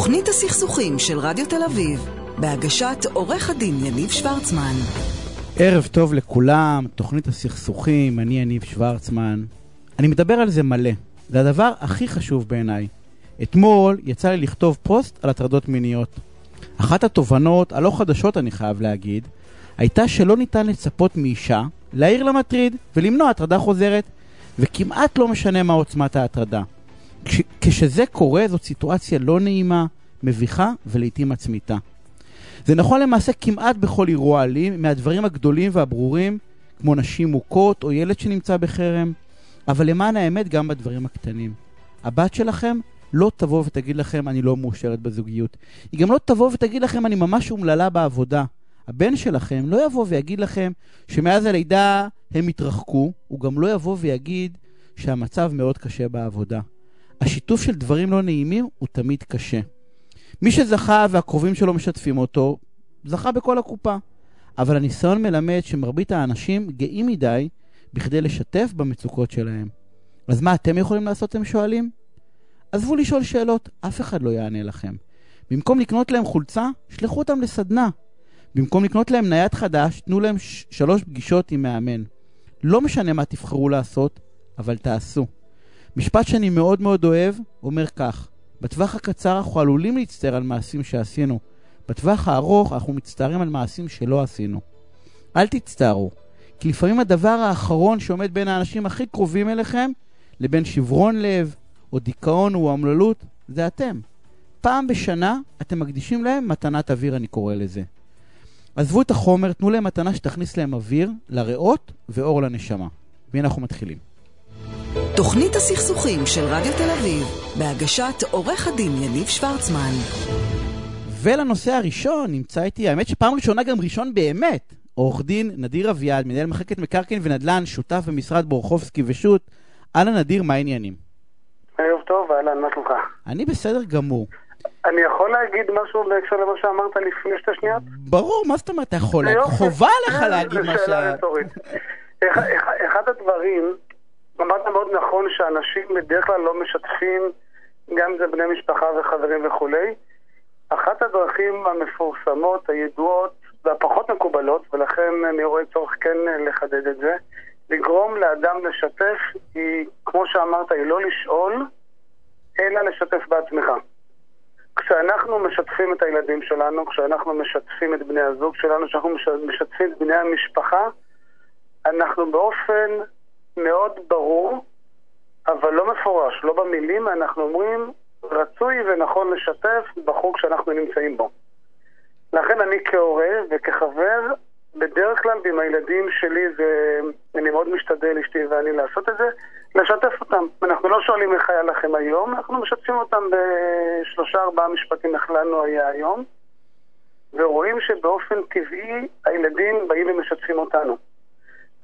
תוכנית הסכסוכים של רדיו תל אביב, בהגשת עורך הדין יניב שוורצמן. ערב טוב לכולם, תוכנית הסכסוכים, אני יניב שוורצמן. אני מדבר על זה מלא, זה הדבר הכי חשוב בעיניי. אתמול יצא לי לכתוב פוסט על הטרדות מיניות. אחת התובנות, הלא חדשות אני חייב להגיד, הייתה שלא ניתן לצפות מאישה להעיר למטריד ולמנוע הטרדה חוזרת, וכמעט לא משנה מה עוצמת ההטרדה. כש, כשזה קורה זאת סיטואציה לא נעימה, מביכה ולעיתים עצמיתה. זה נכון למעשה כמעט בכל אירוע אלים, מהדברים הגדולים והברורים, כמו נשים מוכות או ילד שנמצא בחרם, אבל למען האמת גם בדברים הקטנים. הבת שלכם לא תבוא ותגיד לכם אני לא מאושרת בזוגיות. היא גם לא תבוא ותגיד לכם אני ממש אומללה בעבודה. הבן שלכם לא יבוא ויגיד לכם שמאז הלידה הם התרחקו, הוא גם לא יבוא ויגיד שהמצב מאוד קשה בעבודה. השיתוף של דברים לא נעימים הוא תמיד קשה. מי שזכה והקרובים שלו משתפים אותו, זכה בכל הקופה. אבל הניסיון מלמד שמרבית האנשים גאים מדי בכדי לשתף במצוקות שלהם. אז מה אתם יכולים לעשות, אתם שואלים? עזבו לשאול שאלות, אף אחד לא יענה לכם. במקום לקנות להם חולצה, שלחו אותם לסדנה. במקום לקנות להם נייד חדש, תנו להם שלוש פגישות עם מאמן. לא משנה מה תבחרו לעשות, אבל תעשו. משפט שאני מאוד מאוד אוהב, אומר כך: בטווח הקצר אנחנו עלולים להצטער על מעשים שעשינו. בטווח הארוך אנחנו מצטערים על מעשים שלא עשינו. אל תצטערו, כי לפעמים הדבר האחרון שעומד בין האנשים הכי קרובים אליכם לבין שברון לב, או דיכאון או אומללות, זה אתם. פעם בשנה אתם מקדישים להם מתנת אוויר, אני קורא לזה. עזבו את החומר, תנו להם מתנה שתכניס להם אוויר, לריאות ואור לנשמה. והנה אנחנו מתחילים. תוכנית הסכסוכים של רדיו תל אביב, בהגשת עורך הדין יניב שוורצמן. ולנושא הראשון נמצא איתי, האמת שפעם ראשונה גם ראשון באמת, עורך דין נדיר אביעד, מנהל מחלקת מקרקעין ונדל"ן, שותף במשרד בורחובסקי ושות'. אהלן נדיר, מה העניינים? ערב טוב, אהלן, מה שלומך? אני בסדר גמור. אני יכול להגיד משהו בהקשר למה שאמרת לפני שתי שניות? ברור, מה זאת אומרת אתה יכול? יופי. חובה עליך אה, להגיד מה ש... אחד הדברים, אמרת מאוד נכון שאנשים בדרך כלל לא משתפים, גם אם זה בני משפחה וחברים וכולי. אחת הדרכים המפורסמות, הידועות והפחות מקובלות, ולכן אני רואה צורך כן לחדד את זה, לגרום לאדם לשתף היא, כמו שאמרת, היא לא לשאול, אלא לשתף בעצמך. כשאנחנו משתפים את הילדים שלנו, כשאנחנו משתפים את בני הזוג שלנו, כשאנחנו מש- משתפים את בני המשפחה, אנחנו באופן מאוד ברור, אבל לא מפורש, לא במילים, אנחנו אומרים, רצוי ונכון לשתף בחוג שאנחנו נמצאים בו. לכן אני כהורה וכחבר, בדרך כלל ועם הילדים שלי, זה, אני מאוד משתדל, אשתי ואני, לעשות את זה, לשתף אותם. אנחנו לא שואלים איך היה לכם היום, אנחנו משתפים אותם בשלושה ארבעה משפטים איך לנו היה היום, ורואים שבאופן טבעי הילדים באים ומשתפים אותנו.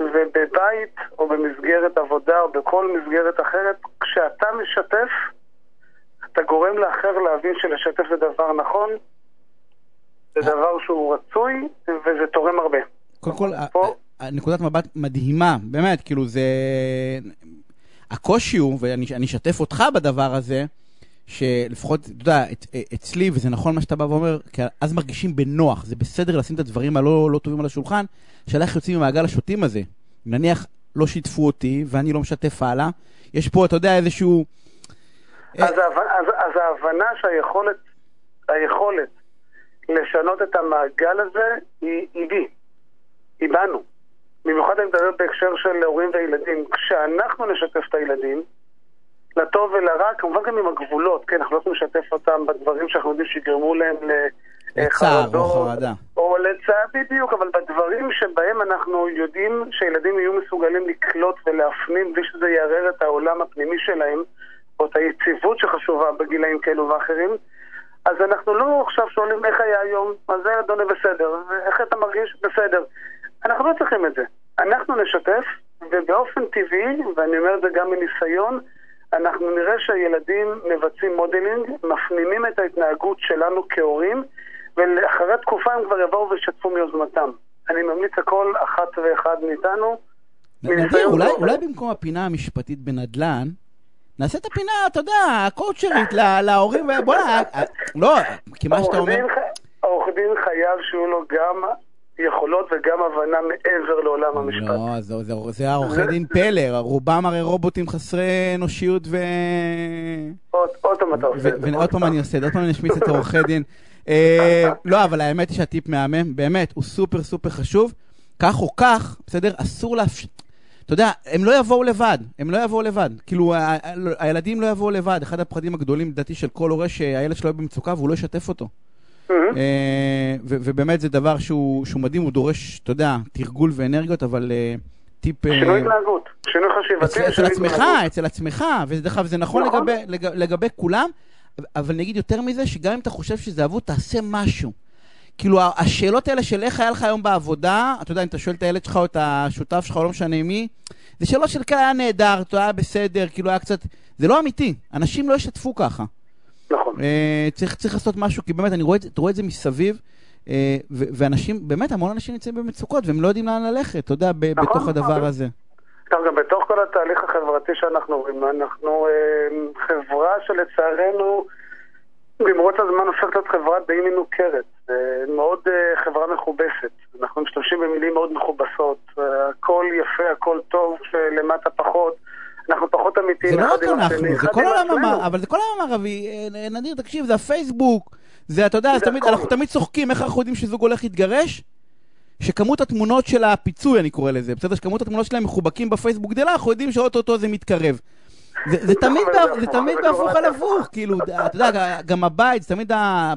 ובבית או במסגרת עבודה או בכל מסגרת אחרת, כשאתה משתף, אתה גורם לאחר להבין שלשתף זה דבר נכון, זה דבר שהוא רצוי וזה תורם הרבה. קודם כל, ה- פה- ה- נקודת מבט מדהימה, באמת, כאילו זה... הקושי הוא, ואני אני אשתף אותך בדבר הזה, שלפחות, אתה יודע, את- אצלי, וזה נכון מה שאתה בא ואומר, כי אז מרגישים בנוח, זה בסדר לשים את הדברים הלא לא טובים על השולחן, שאלה איך יוצאים ממעגל השוטים הזה. נניח לא שיתפו אותי, ואני לא משתף הלאה, יש פה, אתה יודע, איזשהו... אז, ההבנ- אז, אז ההבנה שהיכולת היכולת לשנות את המעגל הזה היא, היא בי, היא בנו. במיוחד אני מדבר בהקשר של הורים וילדים. כשאנחנו נשתף את הילדים, לטוב ולרע, כמובן גם עם הגבולות, כן, אנחנו לא יכולים לשתף אותם בדברים שאנחנו יודעים שיגרמו להם לצער או לחרדות, חרדה. או לצער, בדיוק, אבל בדברים שבהם אנחנו יודעים שילדים יהיו מסוגלים לקלוט ולהפנים בלי שזה יערער את העולם הפנימי שלהם, או את היציבות שחשובה בגילאים כאלו ואחרים, אז אנחנו לא עכשיו שואלים איך היה היום, אז זה אדוני בסדר, איך אתה מרגיש? בסדר. אנחנו לא צריכים את זה. אנחנו נשתף, ובאופן טבעי, ואני אומר את זה גם מניסיון, אנחנו נראה שהילדים מבצעים modeling, מפנימים את ההתנהגות שלנו כהורים, ואחרי תקופה הם כבר יבואו וישתפו מיוזמתם. אני ממליץ לכל אחת ואחד מאיתנו. נדיר, אולי. אולי במקום הפינה המשפטית בנדל"ן, נעשה את הפינה, אתה יודע, הקואוצ'רית לה- להורים, בוא'נה, אה, לא, כי מה שאתה אומר... העורך דין חייב שיהיו לו גם יכולות וגם הבנה מעבר לעולם המשפט. לא, זה- זה- זה העורכי דין פלר, רובם הרי רובוטים חסרי אנושיות ו... עוד עוד פעם אתה עושה את זה. ועוד פעם אני עושה, את זה, עוד פעם אני אשמיץ את העורכי דין. אה, לא, אבל האמת היא שהטיפ מהמם, באמת, הוא סופר סופר חשוב. כך או כך, בסדר, אסור לאפשר... אתה יודע, הם לא יבואו לבד, הם לא יבואו לבד. כאילו, ה- ה- הילדים לא יבואו לבד. אחד הפחדים הגדולים, לדעתי, של כל הורה שהילד שלו יהיה במצוקה והוא לא ישתף אותו. מהמם. אה, ובאמת זה דבר שהוא מדהים, הוא דורש, אתה יודע, תרגול ואנרגיות, אבל אה, טיפ... אה, שינוי התנהגות, שינוי חשיבתי. אצל, עצמך. אצל עצמך, ודרך אגב זה נכון, נכון. לגבי, לג, לגבי כולם, אבל נגיד יותר מזה, שגם אם אתה חושב שזה אבוד, תעשה משהו. כאילו השאלות האלה של איך היה לך היום בעבודה, אתה יודע, אם אתה שואל את הילד שלך או את השותף שלך או לא משנה מי, זה שאלות של כאלה היה נהדר, אתה היה בסדר, כאילו היה קצת, זה לא אמיתי, אנשים לא ישתפו ככה. נכון. אה, צריך, צריך לעשות משהו, כי באמת, אני רואה, אתה רואה את זה מסביב, אה, ואנשים, באמת, המון אנשים נמצאים במצוקות, והם לא יודעים לאן ללכת, אתה יודע, נכון, בתוך הדבר נכון. הזה. עכשיו גם בתוך כל התהליך החברתי שאנחנו רואים, אנחנו אה, חברה שלצערנו במרוץ הזמן הופכת להיות חברה די מנוכרת, מאוד חברה מכובסת. אנחנו משתמשים במילים מאוד מכובסות, הכל יפה, הכל טוב, למטה פחות. אנחנו פחות אמיתיים זה לא רק אנחנו, זה כל העולם. המערבי, אבל זה כל העולם המערבי. אה, נדיר, תקשיב, זה הפייסבוק, זה, אתה יודע. אנחנו תמיד צוחקים איך אנחנו יודעים שזוג הולך להתגרש? שכמות התמונות של הפיצוי, אני קורא לזה, בסדר? שכמות התמונות שלהם מחובקים בפייסבוק גדלה, אנחנו יודעים שאו-טו-טו זה מתקרב. זה, תמיד, בהפוך על. הפוך, כאילו, אתה יודע, גם הבית, זה תמיד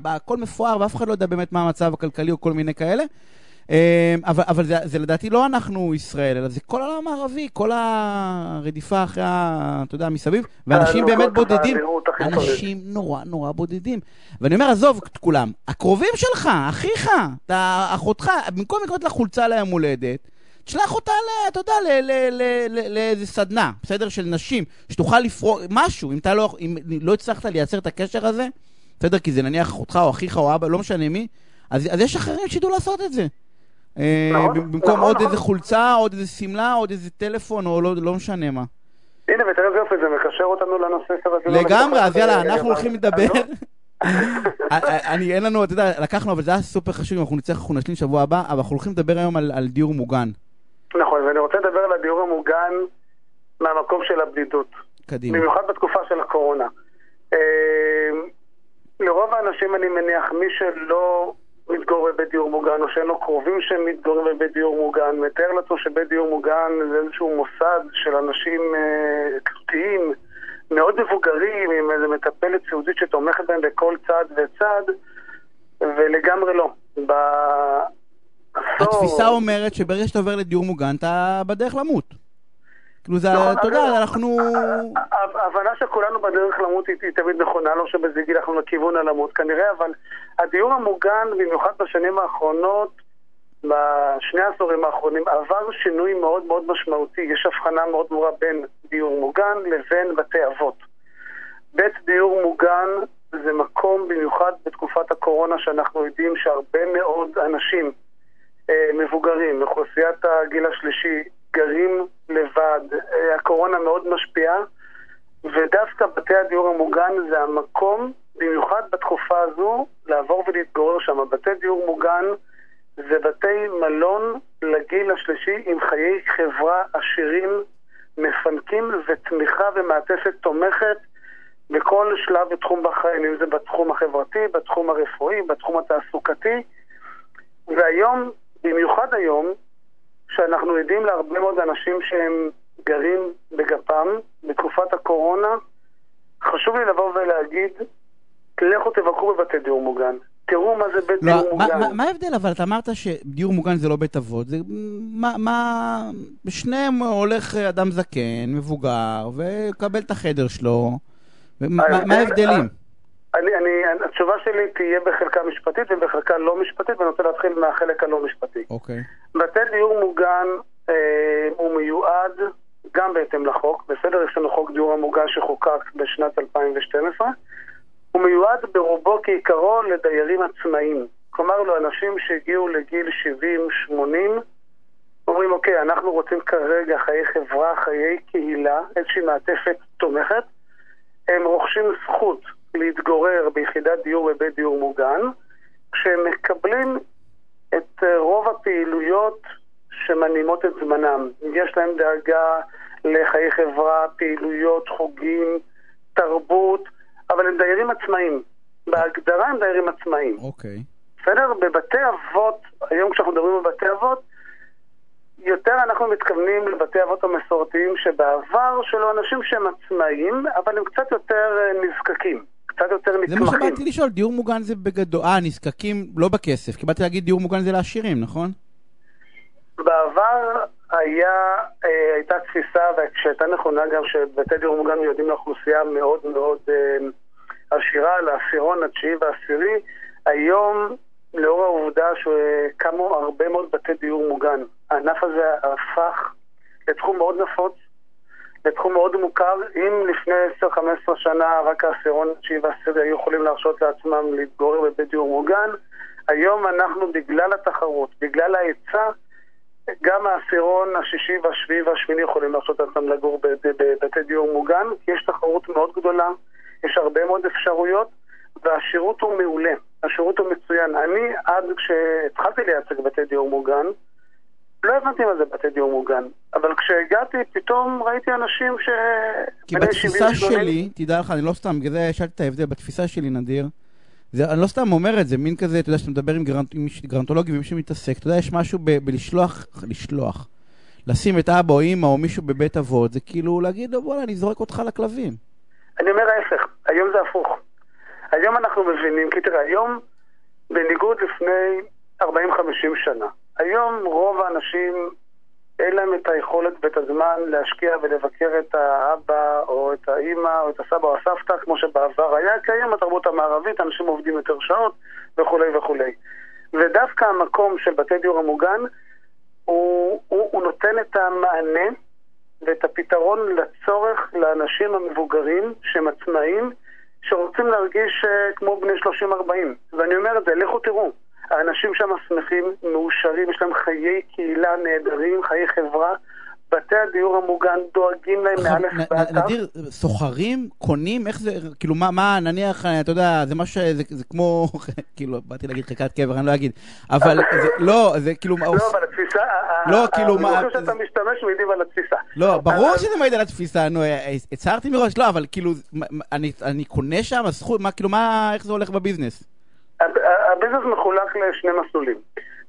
הכל מפואר, ואף אחד לא יודע באמת מה המצב הכלכלי או כל מיני כאלה. אה, אבל, אבל זה, זה לדעתי לא אנחנו ישראל, אלא זה כל העולם הערבי, כל הרדיפה אחרי, אתה יודע, מסביב, ואנשים באמת הנוחות בודדים. אנשים נורא נורא בודדים. ואני אומר, עזוב את כולם, הקרובים שלך, אחיך, אתה, אחותך, במקום לקנות לה חולצה ליום הולדת, תשלח אותה, אתה יודע, לאיזה סדנה, בסדר, של נשים, שתוכל לפרוק, משהו, אם אתה לא, אם לא הצלחת לייצר את הקשר הזה, בסדר, כי זה נניח אחותך או אחיך או אבא, לא משנה מי, אז, אז יש אחרים שידעו לעשות את זה. אה, נכון, במקום נכון, עוד נכון. איזה חולצה, עוד איזה שמלה, עוד איזה טלפון, או לא, לא משנה מה. הנה, ותראה איזה יופי, זה מקשר אותנו לנושא. לגמרי, אז יאללה, אה, אנחנו אה, הולכים אה, לדבר. לא? אני, אין לנו, אתה יודע, לקחנו, אבל זה היה סופר חשוב, אם אנחנו נצטרך, אנחנו נשלים שבוע הבא, אבל אנחנו הולכים לדבר היום על, על דיור מוגן. נכון, ואני רוצה לדבר על הדיור המוגן מהמקום של הבדידות. קדימה. במיוחד בתקופה של הקורונה. אה, לרוב האנשים, אני מניח, מי שלא מתגורר בבית דיור מוגן, או שאין לו קרובים שמתגוררים בבית דיור מוגן, מתאר לעצמו שבית דיור מוגן זה איזשהו מוסד של אנשים אה, תלותיים, מאוד מבוגרים, עם איזה מטפלת סיעודית שתומכת בהם בכל צעד וצעד, ולגמרי לא. בעשור... התפיסה אומרת שברגע שאתה עובר לדיור מוגן, אתה בדרך למות. כאילו זה, נכון, אתה יודע, אבל- אנחנו... ה- ההבנה שכולנו בדרך למות היא, תמיד נכונה, לא שבזה גיל אנחנו לכיוון הלמות כנראה, אבל הדיור המוגן, במיוחד בשנים האחרונות, בשני העשורים האחרונים, עבר שינוי מאוד מאוד משמעותי. יש הבחנה מאוד ברורה בין דיור מוגן לבין בתי אבות. בית דיור מוגן זה מקום, במיוחד בתקופת הקורונה, שאנחנו יודעים שהרבה מאוד אנשים אה, מבוגרים, אוכלוסיית הגיל השלישי, גרים לבד. אה, הקורונה מאוד משפיעה, ודווקא בתי הדיור המוגן זה המקום, במיוחד בתקופה הזו, לעבור ולהתגורר שם. בתי דיור מוגן זה בתי מלון לגיל השלישי עם חיי חברה עשירים, מפנקים ותמיכה ומעטפת תומכת בכל שלב ותחום בחיים, אם זה בתחום החברתי, בתחום הרפואי, בתחום התעסוקתי. והיום, במיוחד היום, שאנחנו עדים להרבה מאוד אנשים שהם גרים בגפם בתקופת הקורונה, חשוב לי לבוא ולהגיד, לכו תבקרו בבתי דיור מוגן. תראו מה זה בית לא, דיור מה- מוגן. מה- מה ההבדל? אבל אתה אמרת שדיור מוגן זה לא בית אבות. זה מה... מה... בשניהם הולך אדם זקן, מבוגר, ומקבל את החדר שלו. ומה- מה- מה ההבדלים? אני, אני, התשובה שלי תהיה בחלקה משפטית ובחלקה לא משפטית, ואני רוצה להתחיל מהחלק הלא משפטי. אוקיי. בתי דיור מוגן אה, הוא מיועד גם בהתאם לחוק, בסדר? יש לנו חוק דיור המוגן שחוקק בשנת 2012. הוא מיועד ברובו כעיקרו לדיירים עצמאיים. כלומר, לאנשים שהגיעו לגיל 70-80, אומרים, אוקיי, אנחנו רוצים כרגע חיי חברה, חיי קהילה, איזושהי מעטפת תומכת, הם רוכשים זכות להתגורר ביחידת דיור בבית דיור מוגן, כשהם מקבלים את אה, רוב הפעילויות שמנעימות את זמנם. יש להם דאגה לחיי חברה, פעילויות, חוגים, תרבות, אבל הם דיירים עצמאיים. בהגדרה הם דיירים עצמאיים. אוקיי. Okay. בסדר? בבתי אבות, היום כשאנחנו מדברים על בתי אבות, יותר אנחנו מתכוונים לבתי אבות המסורתיים שבעבר שלו אנשים שהם עצמאיים, אבל הם קצת יותר אה, נזקקים, קצת יותר נתמכים. זה מה שבאתי לשאול, דיור מוגן זה בגדול, אה, נזקקים לא בכסף, כי באתי להגיד דיור מוגן זה לעשירים, נכון? בעבר היה, אה, הייתה תפיסה, שהייתה נכונה גם שבתי דיור מוגן מיועדים לאוכלוסייה מאוד מאוד אה, עשירה, לעשירון התשיעי והעשירי. היום לאור העובדה שקמו הרבה מאוד בתי דיור מוגן. הענף הזה הפך לתחום מאוד נפוץ, לתחום מאוד מוכר. אם לפני 10-15 שנה רק העשירון התשיעי והעשירי היו יכולים להרשות לעצמם להתגורר בבית דיור מוגן, היום אנחנו, בגלל התחרות, בגלל ההיצע, גם העשירון השישי והשביעי והשמיני יכולים להרשות לעצמם לגור בבתי דיור מוגן, כי יש תחרות מאוד גדולה, יש הרבה מאוד אפשרויות, והשירות הוא מעולה. השירות הוא מצוין. אני, עד כשהתחלתי לייצג בתי דיור מוגן, לא הבנתי מה זה בתי דיור מוגן. אבל כשהגעתי, פתאום ראיתי אנשים ש... כי בתפיסה שלי, תדע לך, אני לא סתם, בגלל זה שאלתי את ההבדל, בתפיסה שלי, נדיר, זה, אני לא סתם אומר את זה, מין כזה, אתה יודע, שאתה מדבר עם, גרנט, עם גרנטולוגים ומי שמתעסק, אתה יודע, יש משהו ב, בלשלוח, לשלוח, לשים את אבא או אימא או מישהו בבית אבות, זה כאילו להגיד לו, בוא'נה, אני זורק אותך לכלבים. אני אומר ההפך, היום זה הפוך. היום אנחנו מבינים, כי תראה, היום, בניגוד לפני 40-50 שנה, היום רוב האנשים אין להם את היכולת ואת הזמן להשקיע ולבקר את האבא או את האימא או את הסבא או הסבתא כמו שבעבר היה, כי היום בתרבות המערבית אנשים עובדים יותר שעות וכולי וכולי. ודווקא המקום של בתי דיור המוגן הוא, הוא, הוא נותן את המענה ואת הפתרון לצורך לאנשים המבוגרים שהם עצמאים שרוצים להרגיש uh, כמו בני 30-40. ואני אומר את זה, לכו תראו. האנשים שם שמחים, מאושרים, יש להם חיי קהילה נהדרים, חיי חברה. בתי הדיור המוגן דואגים להם מאלף ועד נדיר, סוחרים, קונים, איך זה, כאילו מה, מה, נניח, אתה יודע, זה משהו, זה, זה כמו, כאילו, באתי להגיד חלקת קבר, אני לא אגיד, אבל זה, לא, זה כאילו... לא, אבל התפיסה, לא, כאילו, מה... אני חושב שאתה משתמש מעידים על התפיסה. לא, ברור שזה מעיד על התפיסה, נו, הצהרתי מראש, לא, אבל כאילו, אני קונה שם, הזכות, מה, כאילו, מה, איך זה הולך בביזנס? הביזנס מחולק לשני מסלולים.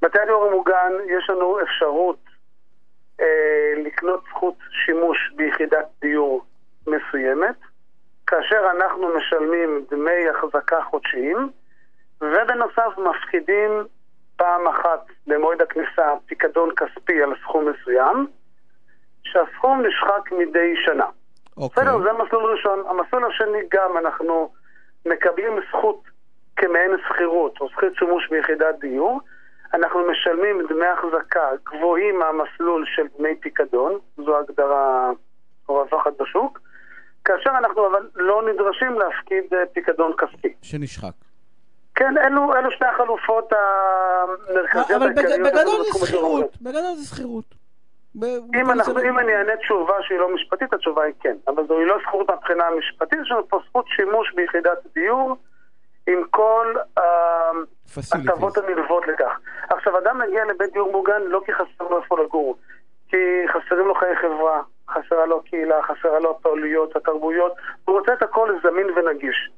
בתי הדיור המוגן, יש לנו אפשרות אה, לקנות זכות שימוש ביחידת דיור מסוימת, כאשר אנחנו משלמים דמי החזקה חודשיים, ובנוסף מפקידים פעם אחת במועד הכניסה פיקדון כספי על סכום מסוים, שהסכום נשחק מדי שנה. אוקיי. בסדר, זה מסלול ראשון. המסלול השני גם אנחנו מקבלים זכות כמעין שכירות או זכות שימוש ביחידת דיור. אנחנו משלמים דמי החזקה גבוהים מהמסלול של דמי פיקדון, זו הגדרה רווחת בשוק, כאשר אנחנו אבל לא נדרשים להפקיד אה, פיקדון כספי. שנשחק. כן, אלו, אלו שתי החלופות המרכזיות אבל בגדול זה שכירות, בגדול זה שכירות. אם, אנחנו, אם אני אענה תשובה שהיא לא משפטית, התשובה היא כן. אבל זוהי לא זכות מבחינה משפטית, יש לנו פה זכות שימוש ביחידת דיור עם כל ההטבות uh, הנלוות לכך. עכשיו, אדם מגיע לבית דיור מוגן לא כי חסר לו איפה לגור, כי חסרים לו חיי חברה, חסרה לו קהילה, חסרה לו הפעולויות, התרבויות, הוא רוצה את הכל זמין ונגיש.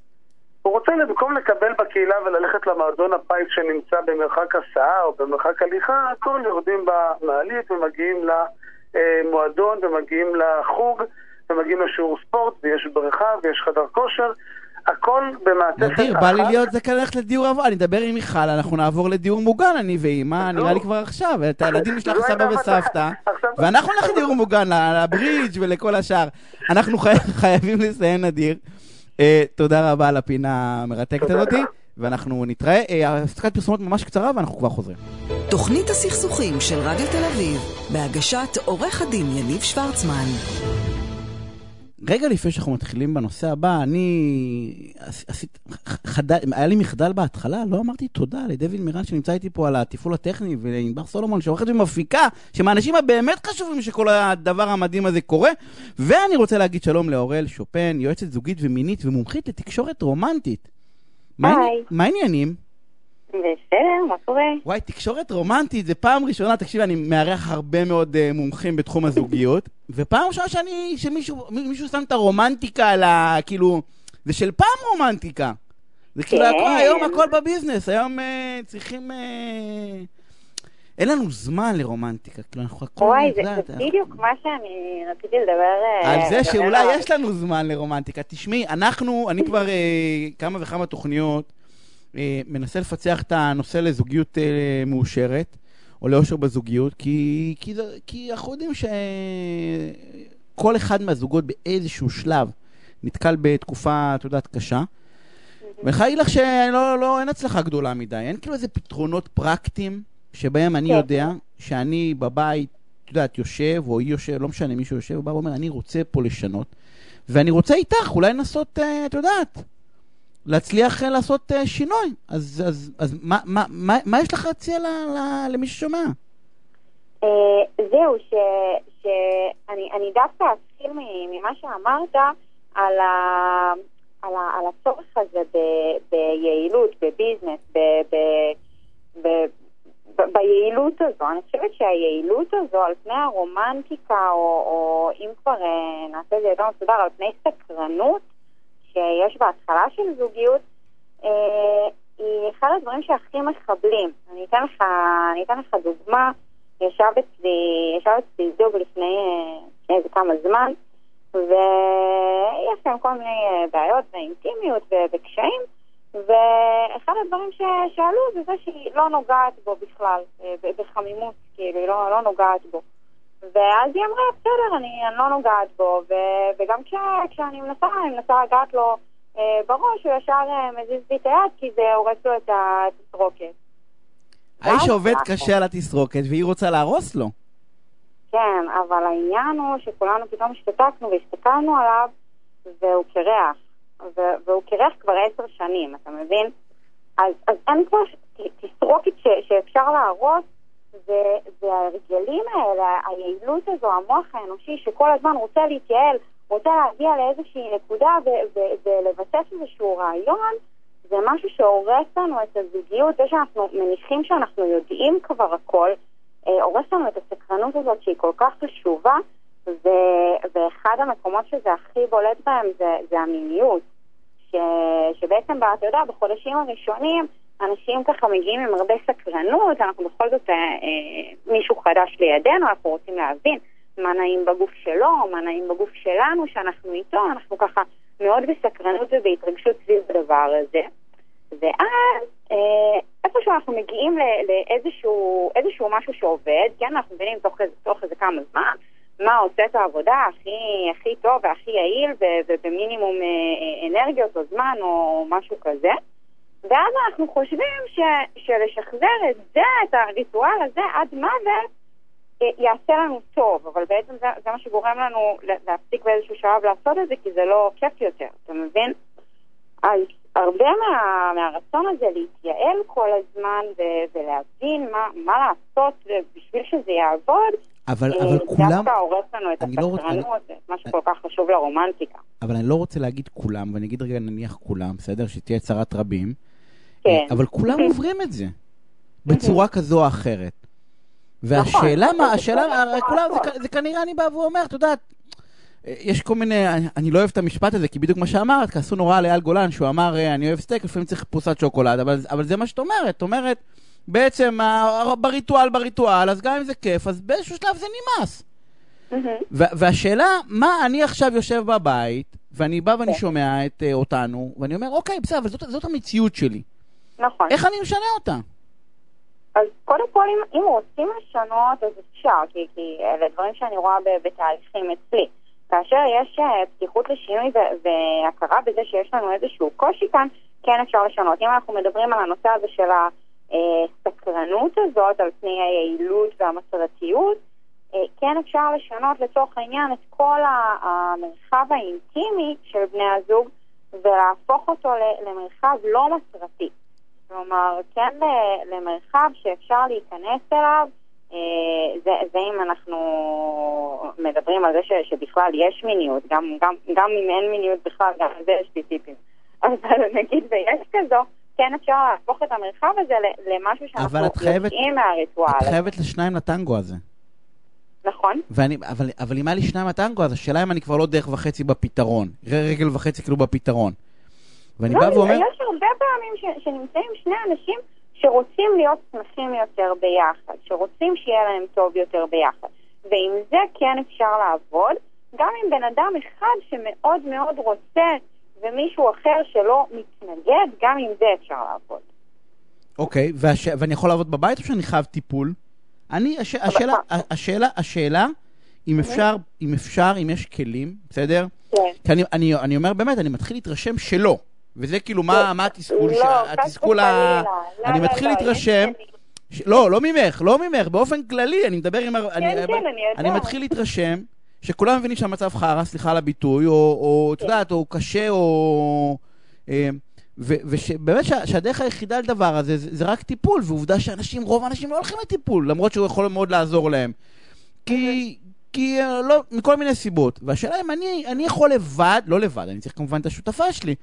הוא רוצה במקום לקבל בקהילה וללכת למועדון הפיס שנמצא במרחק הסעה או במרחק הליכה, הכל יורדים במעלית ומגיעים למועדון ומגיעים לחוג ומגיעים לשיעור ספורט ויש בריכה ויש חדר כושר הכל במעטפת אחת. נדיר, בא לי להיות זה כאן ללכת לדיור עבור, אני אדבר עם מיכל, אנחנו נעבור לדיור מוגן, אני ואימא, נראה לי כבר עכשיו, את הילדים נשלח סבא וסבתא, ואנחנו נלך לדיור מוגן, לברידג' ולכל השאר. אנחנו חייבים לסיים, נדיר. אה, תודה רבה על הפינה המרתקת הזאתי, ואנחנו נתראה. אה, הפסקת פרסומות ממש קצרה, ואנחנו כבר חוזרים. תוכנית הסכסוכים של רדיו תל אביב, בהגשת עורך הדין יניב שוורצמן. רגע לפני שאנחנו מתחילים בנושא הבא, אני עשית, חדל, היה לי מחדל בהתחלה, לא אמרתי תודה לדויד מירן שנמצא איתי פה על התפעול הטכני, ולענבר סולומון שעורכת ומפיקה, שמהאנשים הבאמת חשובים שכל הדבר המדהים הזה קורה. ואני רוצה להגיד שלום לאורל שופן, יועצת זוגית ומינית ומומחית לתקשורת רומנטית. היי. מה העניינים? בסדר, מה קורה? וואי, תקשורת רומנטית, זה פעם ראשונה, תקשיב, אני מארח הרבה מאוד uh, מומחים בתחום הזוגיות, ופעם ראשונה שאני, שמישהו מישהו שם את הרומנטיקה על ה... כאילו, זה של פעם רומנטיקה. זה כאילו, כן. הכל, היום הכל בביזנס, היום uh, צריכים... Uh, אין לנו זמן לרומנטיקה, כאילו, אנחנו הכל... וואי, זה זה בדיוק מה שאני רציתי לדבר על זה שאולי. יש לנו זמן לרומנטיקה. תשמעי, אנחנו, אני כבר כמה וכמה תוכניות מנסה לפצח את הנושא לזוגיות אה, מאושרת, או לאושר בזוגיות, כי, כי, כי אנחנו יודעים שכל אחד מהזוגות באיזשהו שלב נתקל בתקופה, את יודעת, קשה. ואני חייב להגיד לך שלא, לא, אין הצלחה גדולה מדי. אין כאילו איזה פתרונות פרקטיים שבהם אני כן. יודע שאני בבית, את יודעת, יושב, או היא יושב, לא משנה, מישהו יושב, ובא ואומר, אני רוצה פה לשנות, ואני רוצה איתך אולי לנסות, אה, את יודעת, להצליח אה, לעשות אה, שינוי. אז, אז, אז מה, מה, מה, מה יש לך להציע ל- ל- למי ששומע? אה, זהו, שאני אני דווקא אתחיל ממה שאמרת על, ה, על, ה, על הצורך הזה ב, ביעילות, בביזנס, ב, ב, ב, ב, ביעילות הזו. אני חושבת שהיעילות הזו על פני הרומנטיקה, או, או אם כבר נעשה את זה יותר מסודר, על פני סקרנות שיש בהתחלה של זוגיות, אה, היא אחד הדברים שהכי מחבלים. אני אתן לך, אני אתן לך דוגמה. ישב אצלי, ישב אצלי זוג לפני אה, לפני איזה כמה זמן, ויש להם כל מיני אה, בעיות ואינטימיות וקשיים, ואחד הדברים ש- שעלו זה זה שהיא לא נוגעת בו בכלל, אה, בחמימות, כאילו, היא לא, לא נוגעת בו. ואז היא אמרה, בסדר, אני, אני לא נוגעת בו, ו- וגם כש, כשאני מנסה, אני מנסה לגעת לו אה, בראש, הוא ישר אה, מזיז לי את היד, כי זה הורס לו את התסרוקת. האיש עובד קשה על התסרוקת והיא רוצה להרוס לו. כן, אבל העניין הוא שכולנו פתאום השתתקנו והסתכלנו עליו, והוא קרח. ו- והוא קרח כבר עשר שנים, אתה מבין? אז, אז אין כבר תסרוקת ש- שאפשר להרוס, וההרגלים האלה, היעילות הזו, המוח האנושי שכל הזמן רוצה להתייעל, רוצה להגיע לאיזושהי נקודה ולבסס איזשהו רעיון, זה משהו שהורס לנו את הזוגיות, זה שאנחנו מניחים שאנחנו יודעים כבר הכל, אה, הורס לנו את הסקרנות הזאת שהיא כל כך חשובה, ו- ואחד המקומות שזה הכי בולט בהם זה, זה המיניות. ש, שבעצם, אתה יודע, בחודשים הראשונים אנשים ככה מגיעים עם הרבה סקרנות, אנחנו בכל זאת אה, אה, מישהו חדש לידינו, אנחנו רוצים להבין מה נעים בגוף שלו, מה נעים בגוף שלנו, שאנחנו איתו, אנחנו ככה מאוד בסקרנות ובהתרגשות סביב הדבר הזה. ואז אה, איפשהו אנחנו מגיעים לאיזשהו איזשהו משהו שעובד, כן, אנחנו מבינים תוך, תוך איזה כמה זמן, מה עושה את העבודה הכי, הכי טוב והכי יעיל ובמינימום אה, אה, אנרגיות או זמן או משהו כזה. ואז אנחנו חושבים ש, שלשחזר את זה, את הריטואל הזה עד מוות, אה, יעשה לנו טוב, אבל בעצם זה, זה מה שגורם לנו לה- להפסיק באיזשהו שלב לעשות את זה, כי זה לא כיף יותר, אתה מבין? אז הרבה מה, מהרצון הזה להתייעל כל הזמן ו- ולהבין מה, מה לעשות בשביל שזה יעבוד, אבל, אה, אבל כולם, דווקא הורס לנו את לא הסקרנות, את מה שכל כך חשוב לרומנטיקה. אבל אני לא רוצה להגיד כולם, ואני אגיד רגע נניח כולם, בסדר? שתהיה צרת רבים. כן. אבל כולם עוברים את זה, בצורה כזו או אחרת. והשאלה נכון, מה, זה השאלה, נכון. כולם, זה כנראה אני בא ואומר, את יודעת, יש כל מיני, אני- אני לא אוהב את המשפט הזה, כי בדיוק מה שאמרת, כעסו נורא על אייל גולן, שהוא אמר, אה, אני אוהב סטייק, לפעמים צריך פרוסת שוקולד, אבל, אבל זה מה שאת אומרת, את אומרת, בעצם בריטואל בריטואל, אז גם אם זה כיף, אז באיזשהו שלב זה נמאס. והשאלה, מה אני עכשיו יושב בבית, ואני בא ואני כן. שומע את אה, אותנו, ואני אומר, אוקיי, בסדר, אבל זאת, זאת המציאות שלי. נכון. איך אני משנה אותה? אז קודם כל, אם, אם רוצים לשנות, אז אפשר, כי, כי אלה דברים שאני רואה בתהליכים אצלי. כאשר יש אה, פתיחות לשינוי והכרה בזה שיש לנו איזשהו קושי כאן, כן אפשר לשנות. אם אנחנו מדברים על הנושא הזה של הסקרנות הזאת, על פני היעילות והמטרתיות, אה, כן אפשר לשנות לצורך העניין את כל המרחב האינטימי של בני הזוג ולהפוך אותו למרחב לא מטרתי. כלומר, כן למרחב שאפשר להיכנס אליו, אה, זה, זה אם אנחנו מדברים על זה ש, שבכלל יש מיניות, גם, גם, גם אם אין מיניות בכלל, גם על זה יש לי טיפים. אבל נגיד ויש כזו, כן אפשר להפוך את המרחב הזה למשהו שאנחנו יוצאים מהריטואל. את חייבת לשניים לטנגו הזה. נכון. ואני, אבל, אבל אם היה לי שניים לטנגו, אז השאלה אם אני כבר לא דרך וחצי בפתרון. רגל וחצי כאילו בפתרון. ואני לא, בא ואומר... יש הרבה פעמים ש, שנמצאים שני אנשים שרוצים להיות שמחים יותר ביחד, שרוצים שיהיה להם טוב יותר ביחד. ועם זה כן אפשר לעבוד, גם עם בן אדם אחד שמאוד מאוד רוצה ומישהו אחר שלא מתנגד, גם עם זה אפשר לעבוד. אוקיי, okay, והש... ואני יכול לעבוד בבית או שאני חייב טיפול? אני, הש... השאלה, השאלה, השאלה, אם אפשר, אם אפשר, אם יש כלים, בסדר? כן. כי אני, אני, אני אומר באמת, אני מתחיל להתרשם שלא. וזה כאילו, מה, מה התסכול? לא, התסכול ה... אני לא, מתחיל לא, להתרשם... לא, לא ממך, לא ממך, באופן כללי, אני מדבר עם... כן, כן, אני יודעת. אני מתחיל להתרשם שכולם מבינים שהמצב חרא, סליחה על הביטוי, או, את כן. יודעת, או קשה, או... אה, ובאמת שהדרך היחידה לדבר הזה זה, רק טיפול, ועובדה שאנשים, רוב האנשים לא הולכים לטיפול, למרות שהוא יכול מאוד לעזור להם. כי, כי אה, לא, מכל מיני סיבות. והשאלה אם אני, אני יכול לבד, לא לבד, אני צריך כמובן את השותפה שלי,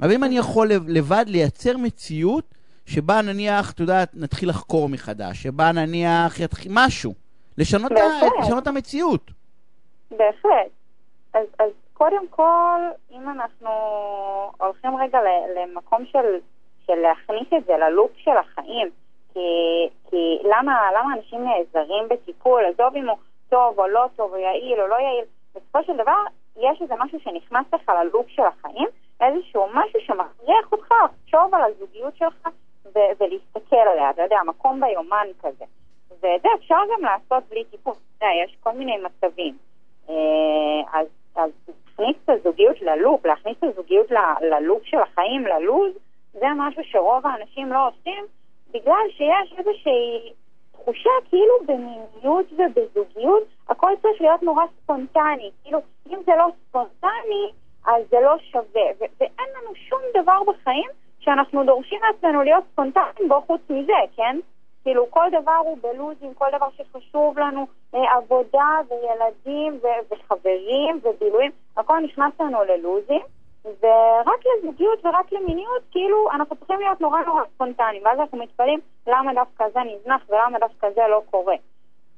אבל אם אני יכול לבד לייצר מציאות שבה נניח, את יודעת, נתחיל לחקור מחדש, שבה נניח יתחיל משהו, לשנות, ה, לשנות את המציאות. בהחלט. אז, אז קודם כל, אם אנחנו הולכים רגע למקום של, של להכניס את זה ללופ של החיים, כי, כי למה, למה אנשים נעזרים בטיפול, עזוב אם הוא טוב או לא טוב, או יעיל או לא יעיל, בסופו של דבר יש איזה משהו שנכנס לך ללופ של החיים, איזשהו משהו שמכריח אותך לחשוב על הזוגיות שלך ו- ולהסתכל עליה, אתה יודע, מקום ביומן כזה. ואת זה אפשר גם לעשות בלי טיפול, אתה יודע, יש כל מיני מצבים. אה, אז, אז להכניס את הזוגיות ללופ, להכניס את הזוגיות ל- ללופ של החיים, ללוז, זה משהו שרוב האנשים לא עושים, בגלל שיש איזושהי תחושה כאילו במיניות ובזוגיות הכל צריך להיות נורא ספונטני. כאילו, אם זה לא ספונטני, אז זה לא שווה. ו- ואין לנו שום דבר בחיים שאנחנו דורשים מעצמנו להיות ספונטניים בו חוץ מזה, כן? כאילו כל דבר הוא בלוזים, כל דבר שחשוב לנו, אה, עבודה וילדים ו- וחברים ובילויים, הכל נכנס לנו ללוזים, ורק לזוגיות ורק למיניות, כאילו אנחנו צריכים להיות נורא נורא ספונטניים, ואז אנחנו מתפלאים למה דווקא זה נזנח ולמה דווקא זה לא קורה.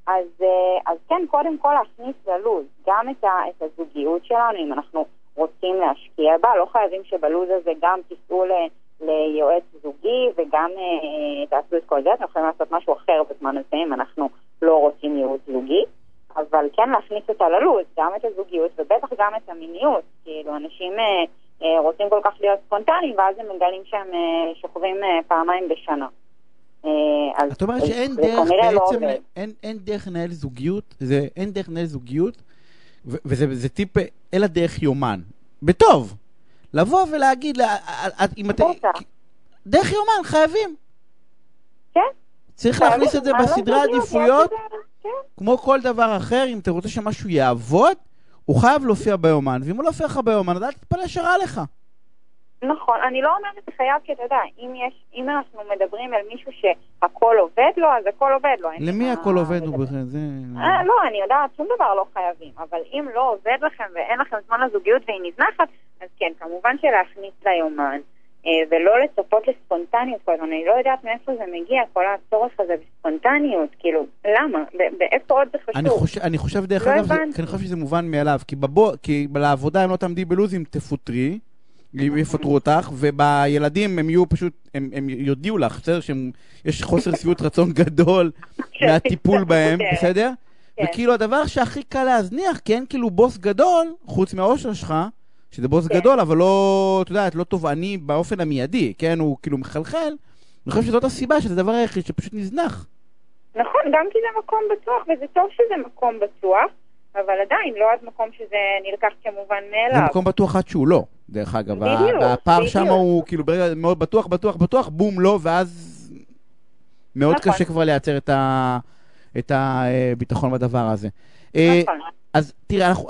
אז, אה, אז כן, קודם כל להכניס ללוז גם את, ה- את הזוגיות שלנו, אם אנחנו רוצים להשקיע בה, לא חייבים שבלוז הזה גם תיסעו ל... ליועץ זוגי וגם אה, תעשו את כל זה, אתם יכולים לעשות משהו אחר בזמן הזה אם אנחנו לא רוצים ייעוץ זוגי, אבל כן להכניס אותה ללוז, גם את הזוגיות ובטח גם את המיניות, כאילו אנשים אה, אה, רוצים כל כך להיות ספונטניים ואז הם מגלים שהם אה, שוכבים אה, פעמיים בשנה. אה, את אומרת שאין דרך לא בעצם, לא אין, אין דרך לנהל זוגיות, זה, אין דרך לנהל זוגיות, וזה טיפ, אלא דרך יומן. בטוב. לבוא ולהגיד, אם אתם... דרך יומן, חייבים. כן. צריך להכניס את זה בסדרי עדיפויות, כן. כמו כל דבר אחר, אם אתה רוצה שמשהו יעבוד, הוא חייב להופיע ביומן, ואם הוא לא יופיע לך ביומן, אז אל תתפלא שרע לך. נכון, אני לא אומרת חייב, כי אתה יודע, אם, יש, אם אנחנו מדברים על מישהו שהכל עובד לו, אז הכל עובד לו. למי הכל עובד לו בכלל? זה... אה, לא, אני יודעת, שום דבר לא חייבים, אבל אם לא עובד לכם ואין לכם זמן לזוגיות והיא נזנחת, אז כן, כמובן שלהכניס ליומן, אה, ולא לצפות לספונטניות כל הזמן, אני לא יודעת מאיפה זה מגיע, כל הצורך הזה בספונטניות, כאילו, למה? באיפה עוד זה חשוב? אני חושב, אני חושב דרך לא אגב, כי אני חושב שזה מובן מאליו, כי, בבוא, כי לעבודה אם לא תעמדי בלוזים, תפוטרי. יפטרו אותך, ובילדים הם יהיו פשוט, הם, הם יודיעו לך, בסדר? שיש חוסר שביעות רצון גדול כן. מהטיפול בהם, כן. בסדר? כן. וכאילו הדבר שהכי קל להזניח, כי אין כאילו בוס גדול, חוץ מהאושר שלך, שזה בוס גדול, אבל לא, את יודעת, לא תובעני באופן המיידי, כן? הוא כאילו מחלחל. אני חושב שזאת הסיבה שזה הדבר היחיד שפשוט נזנח. נכון, גם כי זה מקום בטוח, וזה טוב שזה מקום בטוח, אבל עדיין לא עד מקום שזה נלקח כמובן מאליו. זה מקום בטוח עד שהוא לא. דרך אגב. בדיוק, והפער שם הוא כאילו ברגע מאוד בטוח, בטוח, בטוח, בום, לא, ואז מאוד נכון. קשה כבר לייצר את, ה, את הביטחון בדבר הזה. אה, נכון. אז תראה, אנחנו,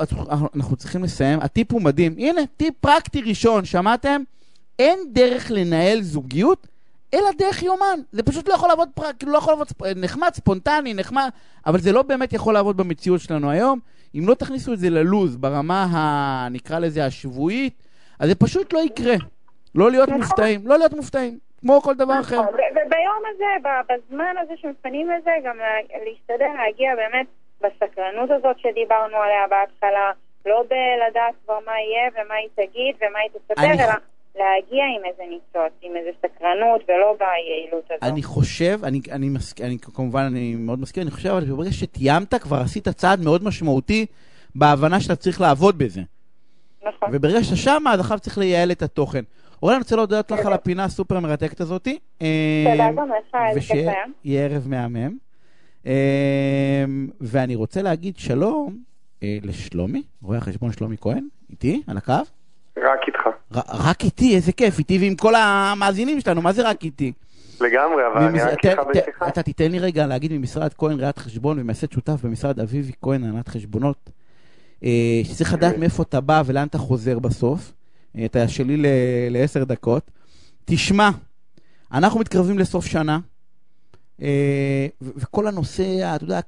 אנחנו, צריכים לסיים. הטיפ הוא מדהים. הנה, טיפ פרקטי ראשון, שמעתם? אין דרך לנהל זוגיות אלא דרך יומן. זה פשוט לא יכול לעבוד. כאילו לא יכול לעבוד. נחמד, ספונטני, נחמד, אבל זה לא באמת יכול לעבוד במציאות שלנו היום. אם לא תכניסו את זה ללוז ברמה, ה... נקרא לזה, השבועית, אז זה פשוט לא יקרה. לא להיות נכון. מופתעים, לא להיות מופתעים, כמו כל דבר אחר. נכון, ו- וביום הזה, בזמן הזה שמפנים לזה, גם לה- להשתדל להגיע באמת בסקרנות הזאת שדיברנו עליה בהתחלה, לא בלדעת כבר מה יהיה ומה היא תגיד ומה היא תספר, אני- אלא להגיע עם איזה ניצוץ, עם איזה סקרנות ולא ביעילות הזאת. אני חושב, אני, אני, מסכ... אני כמובן, אני מאוד מסכים, אני חושב, אבל ברגע שתיאמת, כבר עשית צעד מאוד משמעותי בהבנה שאתה צריך לעבוד בזה. נכון. וברגע שאתה שמה, אז עכשיו צריך לייעל את התוכן. אורן, אני רוצה להודות לך על הפינה הסופר מרתקת הזאתי. תודה גם לך, איזה כיף היה. ושיהיה ערב מהמם. אה, ואני רוצה להגיד שלום אה, לשלומי, רואה החשבון שלומי כהן, איתי, על הקו. רק איתך. רק איתי, איזה כיף, איתי ועם כל המאזינים שלנו, מה זה רק איתי? לגמרי, אבל אני רק איתך בשיחה. אתה תיתן לי רגע להגיד ממשרד כהן ראיית חשבון ומייסד שותף במשרד אביבי כהן הנהלת חשבונות, שצריך לדעת כן. מאיפה אתה בא ולאן אתה חוזר בסוף. אה, אתה שלי ל- לעשר דקות. תשמע, אנחנו מתקרבים לסוף שנה, אה, וכל הנושא, אתה יודע,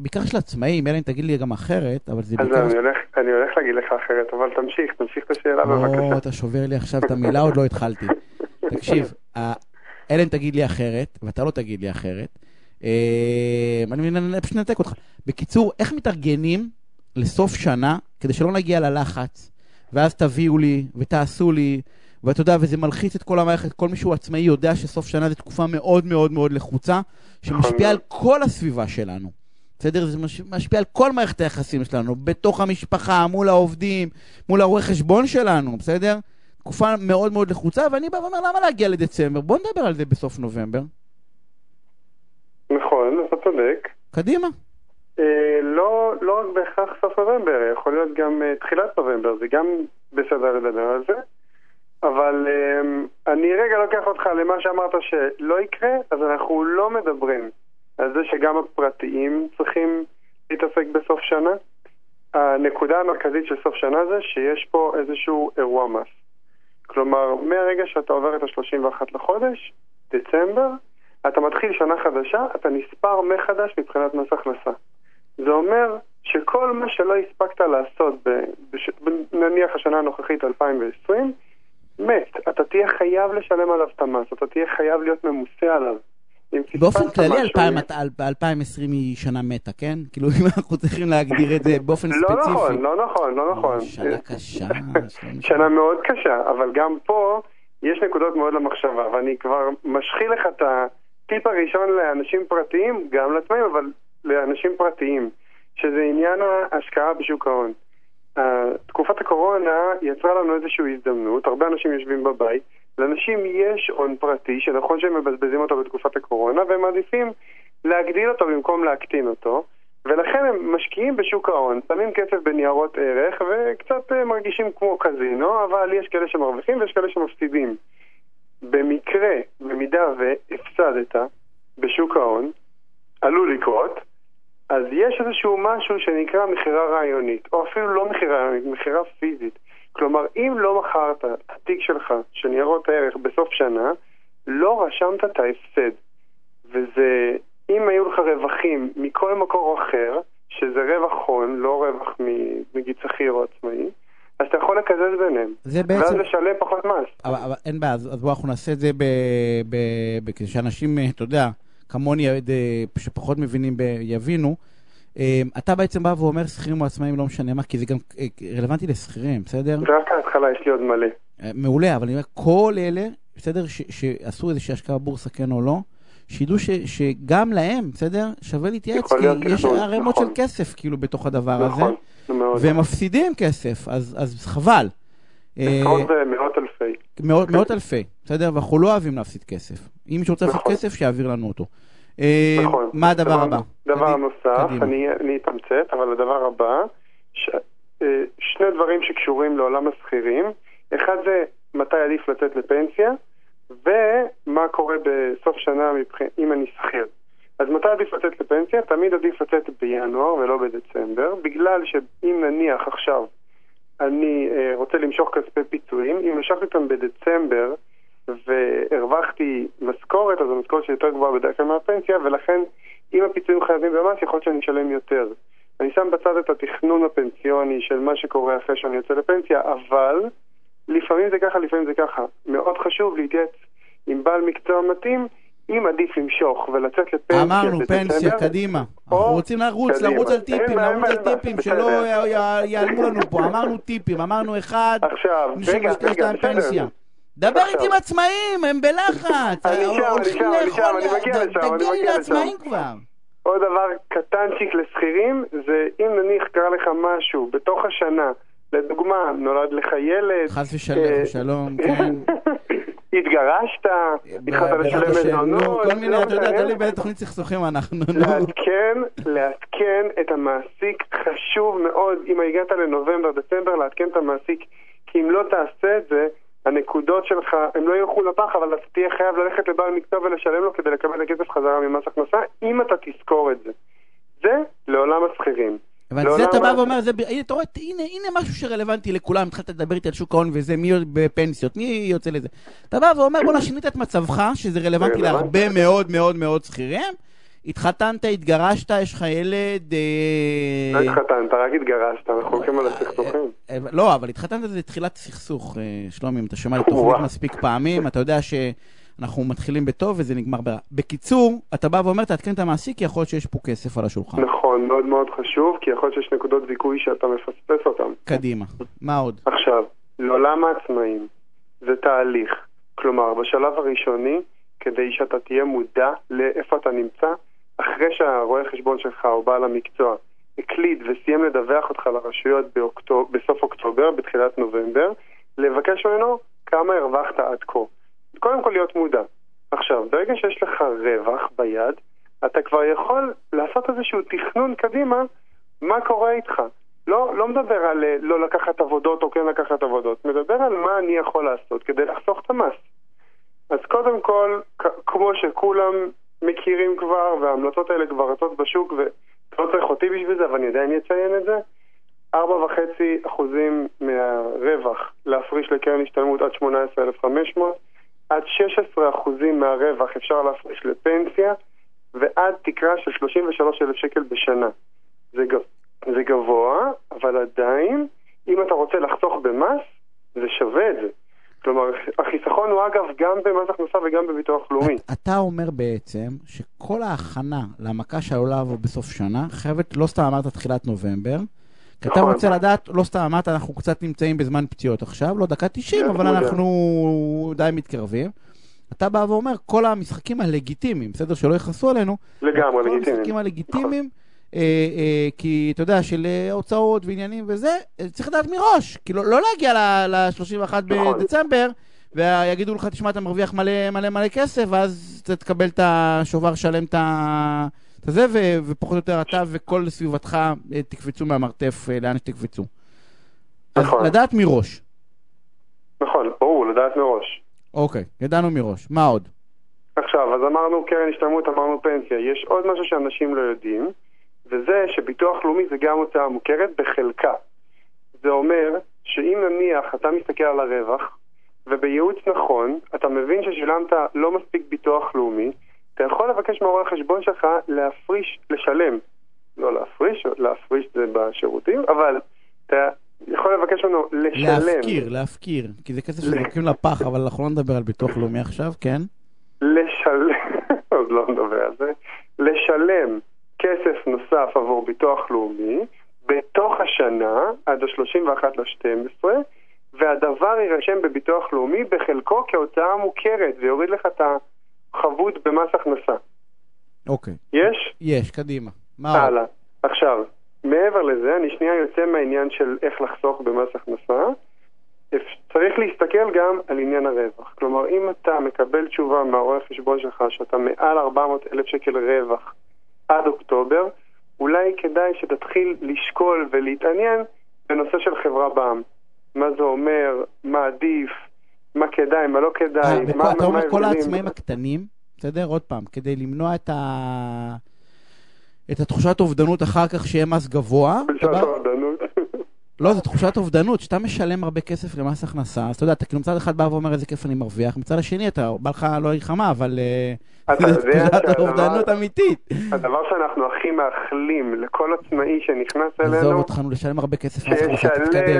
בעיקר של עצמאים, אלא אם תגיד לי גם אחרת, אבל זה אז בעיקר... אני הולך, אני הולך להגיד לך אחרת, אבל תמשיך, תמשיך את השאלה או, בבקשה. אתה שובר לי עכשיו את המילה, עוד לא התחלתי. תקשיב, אלא אם תגיד לי אחרת, ואתה לא תגיד לי אחרת, אה, אני פשוט ננתק אותך. בקיצור, איך מתארגנים לסוף שנה, כדי שלא נגיע ללחץ, ואז תביאו לי, ותעשו לי, ואתה יודע, וזה מלחיץ את כל המערכת, כל מי שהוא עצמאי יודע שסוף שנה זו תקופה מאוד מאוד מאוד לחוצה, שמשפיעה על כל הסביבה שלנו. בסדר? זה מש- משפיע על כל מערכת היחסים שלנו, בתוך המשפחה, מול העובדים, מול הרואה חשבון שלנו, בסדר? תקופה מאוד מאוד לחוצה, ואני בא ואומר, למה להגיע לדצמבר? בוא נדבר על זה בסוף נובמבר. נכון, אתה צודק. קדימה. אה, לא, לא רק בהכרח סוף נובמבר, יכול להיות גם אה, תחילת נובמבר, זה גם בסדר לדבר על זה. אבל אה, אני רגע לוקח אותך למה שאמרת שלא יקרה, אז אנחנו לא מדברים על זה שגם הפרטיים צריכים להתעסק בסוף שנה. הנקודה המרכזית של סוף שנה זה שיש פה איזשהו אירוע מס. כלומר, מהרגע שאתה עובר את ה-31 לחודש, דצמבר, אתה מתחיל שנה חדשה, אתה נספר מחדש מבחינת מס הכנסה. זה אומר שכל מה שלא הספקת לעשות, בש, נניח השנה הנוכחית 2020, מת. אתה תהיה חייב לשלם עליו את המס, אתה תהיה חייב להיות ממוסה עליו. באופן כללי, משהו- 2000 2020 היא שנה מתה, כן? כאילו, אם אנחנו צריכים להגדיר את זה באופן לא ספציפי. נכון, לא נכון, לא נכון. שנה קשה. שנה מאוד קשה, אבל גם פה יש נקודות מאוד למחשבה, ואני כבר משחיל לך את הטיפ הראשון לאנשים פרטיים, גם לעצמאים, אבל לאנשים פרטיים, שזה עניין ההשקעה בשוק ההון. אה, תקופת הקורונה יצרה לנו איזושהי הזדמנות, הרבה אנשים יושבים בבית, לאנשים יש הון פרטי, שנכון שהם מבזבזים אותו בתקופת הקורונה, והם מעדיפים להגדיל אותו במקום להקטין אותו, ולכן הם משקיעים בשוק ההון, שמים כסף בניירות ערך, וקצת אה, מרגישים כמו קזינו, אבל יש כאלה שמרוויחים ויש כאלה שמפסידים. במקרה, במידה והפסדת בשוק ההון, עלול לקרות, אז יש איזשהו משהו שנקרא מכירה רעיונית, או אפילו לא מכירה רעיונית, מכירה פיזית. כלומר, אם לא מכרת את התיק שלך של ניירות הערך בסוף שנה, לא רשמת את ההפסד. וזה, אם היו לך רווחים מכל מקור אחר, שזה רווח הון, לא רווח מ- נגיד שכיר או עצמאי, אז אתה יכול לקזז ביניהם. זה ואז בעצם... לשלם פחות מס. אבל, אבל אין בעיה, אז אז בואו אנחנו נעשה את זה ב, ב, ב, כדי שאנשים, אה, אתה יודע, כמוני, אה, שפחות מבינים, ב, יבינו. אה, אתה בעצם בא ואומר שכירים או עצמאים, לא משנה מה, כי זה גם אה, רלוונטי לשכירים, בסדר? זה רק ההתחלה, יש לי עוד מלא. מעולה, אבל אני אומר, כל אלה, בסדר, שעשו איזושהי השקעה בבורסה, כן או לא, שידעו ש, שגם להם, בסדר, שווה להתייעץ, כי להיות יש ערימות נכון. של כסף, כאילו, בתוך הדבר הזה, נכון. והם מפסידים כסף, אז, אז חבל. ומאות אלפי. מאות, מאות אלפי, בסדר? ואנחנו לא אוהבים להפסיד כסף. אם מישהו רוצה להפסיד נכון. כסף, שיעביר לנו אותו. אה, נכון. מה הדבר הבא? דבר קדימה, נוסף, קדימה. אני אני אתמצת, אבל הדבר הבא, ש- אה, שני דברים שקשורים לעולם השכירים. אחד זה מתי עדיף לצאת לפנסיה, ומה קורה בסוף שנה מבח- אם אני שכיר. אז מתי עדיף לצאת לפנסיה? תמיד עדיף לצאת בינואר ולא בדצמבר, בגלל שאם נניח עכשיו אני אה, רוצה למשוך כספי פיצויים, אם משכתי אותם בדצמבר והרווחתי משכורת, אז המשכורת שלי יותר גבוהה בדרך כלל מהפנסיה, ולכן אם הפיצויים חייבים במס, יכול להיות שאני אשלם יותר. אני שם בצד את התכנון הפנסיוני של מה שקורה אחרי שאני יוצא לפנסיה, אבל לפעמים זה ככה, לפעמים זה ככה. מאוד חשוב להתייעץ עם בעל מקצוע מתאים, אם עדיף למשוך ולצאת לפנסיה אמרנו, פנסיה, קדימה. אנחנו רוצים לרוץ. לרוץ על טיפים, לרוץ על טיפים. שלא י- י- ייעלמו לנו פה. אמרנו טיפים, אמרנו אחד, עכשיו, רגע, רגע, בסדר. דבר. איתי עם עצמאים, הם בלחץ. אני שם, אני שם, אני לאכול, שם, אני מגיע לשם, אני תגיע לי מגיע לעצמאים לשם. כבר. עוד דבר קטנצ'יק לשכירים, זה אם נניח קרה לך משהו בתוך השנה, לדוגמה, נולד לך ילד, חס ושלום, אה, שלום, כן. התגרשת, התחלת לשלם מזונות, נו, כל מיני, לא אתה יודע, משנה. תלוי באיזה תוכנית סכסוכים אנחנו, נו. לעדכן, לעדכן את המעסיק, חשוב מאוד, אם הגעת לנובמבר, דצמבר, לעדכן את המעסיק, כי אם לא תעשה את זה, הנקודות שלך, הם לא ילכו לפח, אבל אתה תהיה חייב ללכת לבעל מקצוע ולשלם לו כדי לקבל את הכסף חזרה ממס הכנסה, אם אתה תזכור את זה. זה לעולם השכירים. אבל לעולם זה אתה בא ואומר, זה הנה, אתה רואה, הנה, הנה משהו שרלוונטי לכולם, התחלת לדבר איתי על שוק ההון וזה, מי בפנסיות, מי יוצא לזה. אתה בא ואומר, בוא'נה, שינית את מצבך, שזה רלוונטי רלוונטי. להרבה מאוד מאוד מאוד שכירים, התחתנת, התגרשת, יש לך ילד... אה, לא התחתנת, רק התגרשת, אנחנו הולכים על הסכסוכים. אה, לא, אבל התחתנת זה תחילת סכסוך, אה, שלומי, אם אתה שומע התוכנית וואו. מספיק פעמים, אתה יודע שאנחנו מתחילים בטוב וזה נגמר ברע. בקיצור, אתה בא ואומר, תעדכן את המעסיק, כי יכול להיות שיש פה כסף על השולחן. נכון, מאוד מאוד חשוב, כי יכול להיות שיש נקודות זיכוי שאתה מפספס אותן. קדימה. מה עוד? עכשיו, לעולם העצמאים זה תהליך. כלומר, בשלב הראשוני, כדי שאתה תהיה מודע לאיפה אתה נמצא, אחרי שהרואה חשבון שלך או בעל המקצוע הקליד וסיים לדווח אותך לרשויות באוקטוב... בסוף אוקטובר, בתחילת נובמבר, לבקש ממנו כמה הרווחת עד כה. קודם כל להיות מודע. עכשיו, ברגע שיש לך רווח ביד, אתה כבר יכול לעשות איזשהו תכנון קדימה מה קורה איתך. לא, לא מדבר על אה, לא לקחת עבודות או כן לקחת עבודות, מדבר על מה אני יכול לעשות כדי לחסוך את המס. אז קודם כל, כמו שכולם מכירים כבר, וההמלצות האלה כבר רצות בשוק, ולא צריך אותי בשביל זה, אבל אני עדיין אציין את זה, 4.5% מהרווח להפריש לקרן השתלמות עד 18,500, עד 16% מהרווח אפשר להפריש לפנסיה, ועד תקרה של 33,000 שקל בשנה. זה, ג- זה גבוה, אבל עדיין, אם אתה רוצה לחסוך במס, זה שווה את זה. כלומר, החיסכון הוא אגב גם במס הכנסה וגם בביטוח לאומי. את- אתה אומר בעצם שכל ההכנה למכה שעלולה לבוא בסוף שנה חייבת, לא סתם אמרת תחילת נובמבר, כי אתה נכון. רוצה לדעת, לא סתם אמרת, אנחנו קצת נמצאים בזמן פציעות עכשיו, לא דקה 90, להיות אבל מודע. אנחנו די מתקרבים. אתה בא ואומר, כל המשחקים הלגיטימיים, בסדר? שלא יכעסו עלינו, לגמרי, כל לגיטימי. המשחקים הלגיטימיים, אה, אה, כי אתה יודע, של אה, הוצאות ועניינים וזה, צריך לדעת מראש. כאילו, לא להגיע ל-31 נכון. בדצמבר, ויגידו לך, תשמע, אתה מרוויח מלא מלא מלא כסף, ואז אתה תקבל את השובר שלם את ה... את זה, ו- ופחות או יותר אתה וכל סביבתך אה, תקפצו מהמרתף אה, לאן שתקפצו. אז נכון. לדעת מראש. נכון, ברור, לדעת מראש. אוקיי, ידענו מראש. מה עוד? עכשיו, אז אמרנו קרן השתלמות, אמרנו פנסיה. יש עוד משהו שאנשים לא יודעים, וזה שביטוח לאומי זה גם הוצאה מוכרת בחלקה. זה אומר שאם נניח אתה מסתכל על הרווח, ובייעוץ נכון, אתה מבין ששילמת לא מספיק ביטוח לאומי, אתה יכול לבקש מהרואה החשבון שלך להפריש, לשלם. לא להפריש, להפריש זה בשירותים, אבל אתה יכול לבקש ממנו לשלם. להפקיר, להפקיר. כי זה כסף שזורקים לפח, אבל אנחנו לא נדבר על ביטוח לאומי עכשיו, כן? לשלם, עוד לא נדבר על זה, לשלם כסף נוסף עבור ביטוח לאומי בתוך השנה עד ה-31 ל-12 והדבר יירשם בביטוח לאומי בחלקו כהוצאה מוכרת ויוריד לך את החבות במס הכנסה. אוקיי. יש? יש, קדימה. מה? הלאה. עכשיו, מעבר לזה, אני שנייה יוצא מהעניין של איך לחסוך במס הכנסה. צריך להסתכל גם על עניין הרווח. כלומר, אם אתה מקבל תשובה מהרואה חשבון שלך שאתה מעל 400 אלף שקל רווח עד אוקטובר, אולי כדאי שתתחיל לשקול ולהתעניין בנושא של חברה בע"מ. מה זה אומר, מה עדיף, מה כדאי, מה לא כדאי, אה, מה וכל- אתה אומר מה כל. העצמאים הקטנים, בסדר? עוד פעם, כדי למנוע את ה... את התחושת אובדנות אחר כך שיהיה מס גבוה. תחושת אובדנות. לא, זו תחושת אובדנות, שאתה משלם הרבה כסף למס הכנסה, אז אתה יודע, אתה כאילו מצד אחד בא ואומר איזה כיף אני מרוויח, מצד השני אתה, בא לך לא מלחמה, אבל אה, תחושת אובדנות אמיתית. הדבר שאנחנו הכי מאחלים לכל עצמאי שנכנס עזוב אלינו, אותך, נו, לשלם הרבה כסף. שישלם כמה שיותר.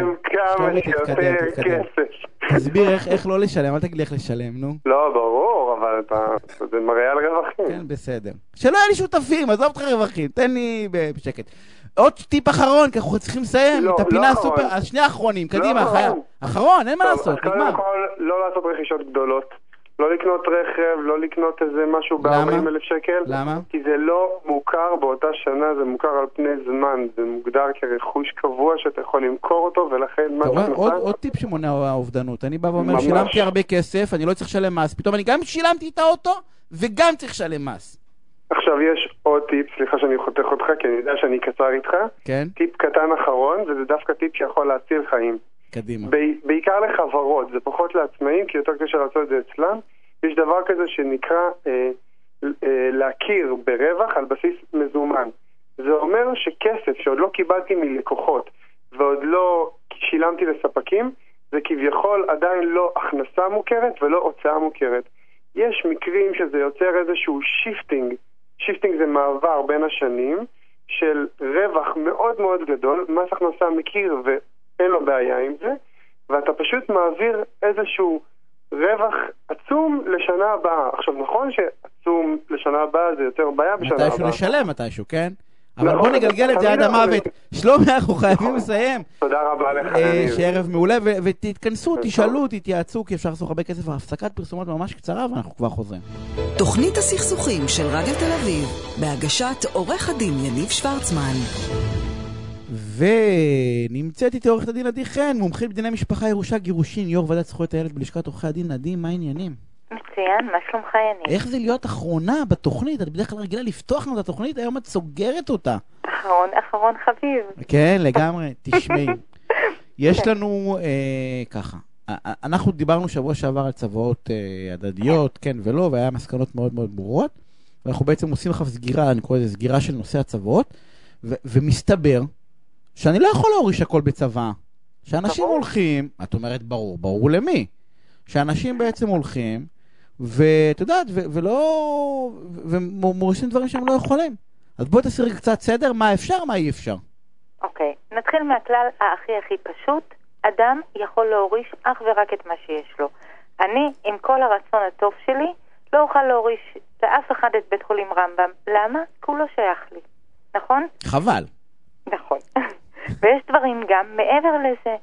כסף. תסביר איך- איך לא לשלם, אל תגיד לי איך לשלם, נו. לא, ברור, אבל אתה... זה מראה על רווחים. כן, בסדר. שלא יהיה לי שותפים, עזוב אותך רווחים, תן לי בשקט. עוד טיפ אחרון, כי אנחנו צריכים לסיים לא, את לא הפינה אחרון. הסופר, שני האחרונים, לא קדימה, אחרון. חייב. אחרון, אין מה לעשות, אז קודם נגמר. כל, לא לעשות רכישות גדולות. לא לקנות רכב, לא לקנות איזה משהו למה? ב-40 אלף שקל. למה? כי זה לא מוכר באותה שנה, זה מוכר על פני זמן. זה מוגדר כרכוש קבוע שאתה יכול למכור אותו, ולכן מה אתה רואה? שנוסף... עוד, עוד טיפ שמונע האובדנות. אני בא ואומר, ממש. שילמתי הרבה כסף, אני לא צריך לשלם מס. פתאום אני גם שילמתי את האוטו, וגם צריך לשלם מס. עכשיו יש עוד טיפ, סליחה שאני חותך אותך, כי אני יודע שאני קצר איתך. כן? טיפ קטן אחרון, וזה דווקא טיפ שיכול להציל חיים. קדימה. בעיקר לחברות, זה פחות לעצמאים, כי יותר קשה לעשות את זה אצלם. יש דבר כזה שנקרא אה, אה, להכיר ברווח על בסיס מזומן. זה אומר שכסף שעוד לא קיבלתי מלקוחות ועוד לא שילמתי לספקים, זה כביכול עדיין לא הכנסה מוכרת ולא הוצאה מוכרת. יש מקרים שזה יוצר איזשהו shifting, shifting זה מעבר בין השנים, של רווח מאוד מאוד גדול, מס הכנסה מכיר ואין לו בעיה עם זה, ואתה פשוט מעביר איזשהו רווח עצום לשנה הבאה. עכשיו נכון שעצום לשנה הבאה זה יותר בעיה בשנה מתישהו הבאה. נשלם מתישהו, כן? אבל נכון, בוא נגלגל את זה עד המוות. שלומי, אנחנו חייבים לסיים. תודה רבה לך, אה. שערב מעולה, ותתכנסו, תשאלו, תתייעצו, כי אפשר לחסוך הרבה כסף. הפסקת פרסומות ממש קצרה, ואנחנו כבר חוזרים. תוכנית הסכסוכים של רדיו תל אביב, בהגשת עורך הדין יניב שוורצמן. ונמצאת איתי עורכת הדין עדי חן, מומחית בדיני משפחה, ירושה, גירושין, יו"ר ועדת זכויות הילד בלשכת עורכי הדין. עדי, מה העניינים? מצוין, מה שלומך יניב? איך זה להיות אחרונה בתוכנית? את בדרך כלל רגילה לפתוח לנו את התוכנית, היום את סוגרת אותה. אחרון אחרון חביב. כן, לגמרי. תשמעי, יש לנו אה, ככה. אנחנו דיברנו שבוע שעבר על צוואות אה, הדדיות, כן ולא, והיה מסקנות מאוד מאוד ברורות. ואנחנו בעצם עושים לך סגירה, אני קורא לזה סגירה של נושא הצוואות, ו- ומסתבר שאני לא יכול להוריש הכל בצוואה. שאנשים. הולכים, את אומרת ברור, ברור למי? שאנשים בעצם הולכים, ואת יודעת, ו- ולא... ומורישים דברים שהם לא יכולים. אז בואי תעשי קצת סדר, מה אפשר, מה אי אפשר. אוקיי, נתחיל מהכלל הכי הכי פשוט. אדם יכול להוריש אך ורק את מה שיש לו. אני, עם כל הרצון הטוב שלי, לא אוכל להוריש לאף אחד את בית חולים רמב"ם. למה? כי הוא לא שייך לי. נכון? חבל. נכון. ויש דברים גם מעבר לזה.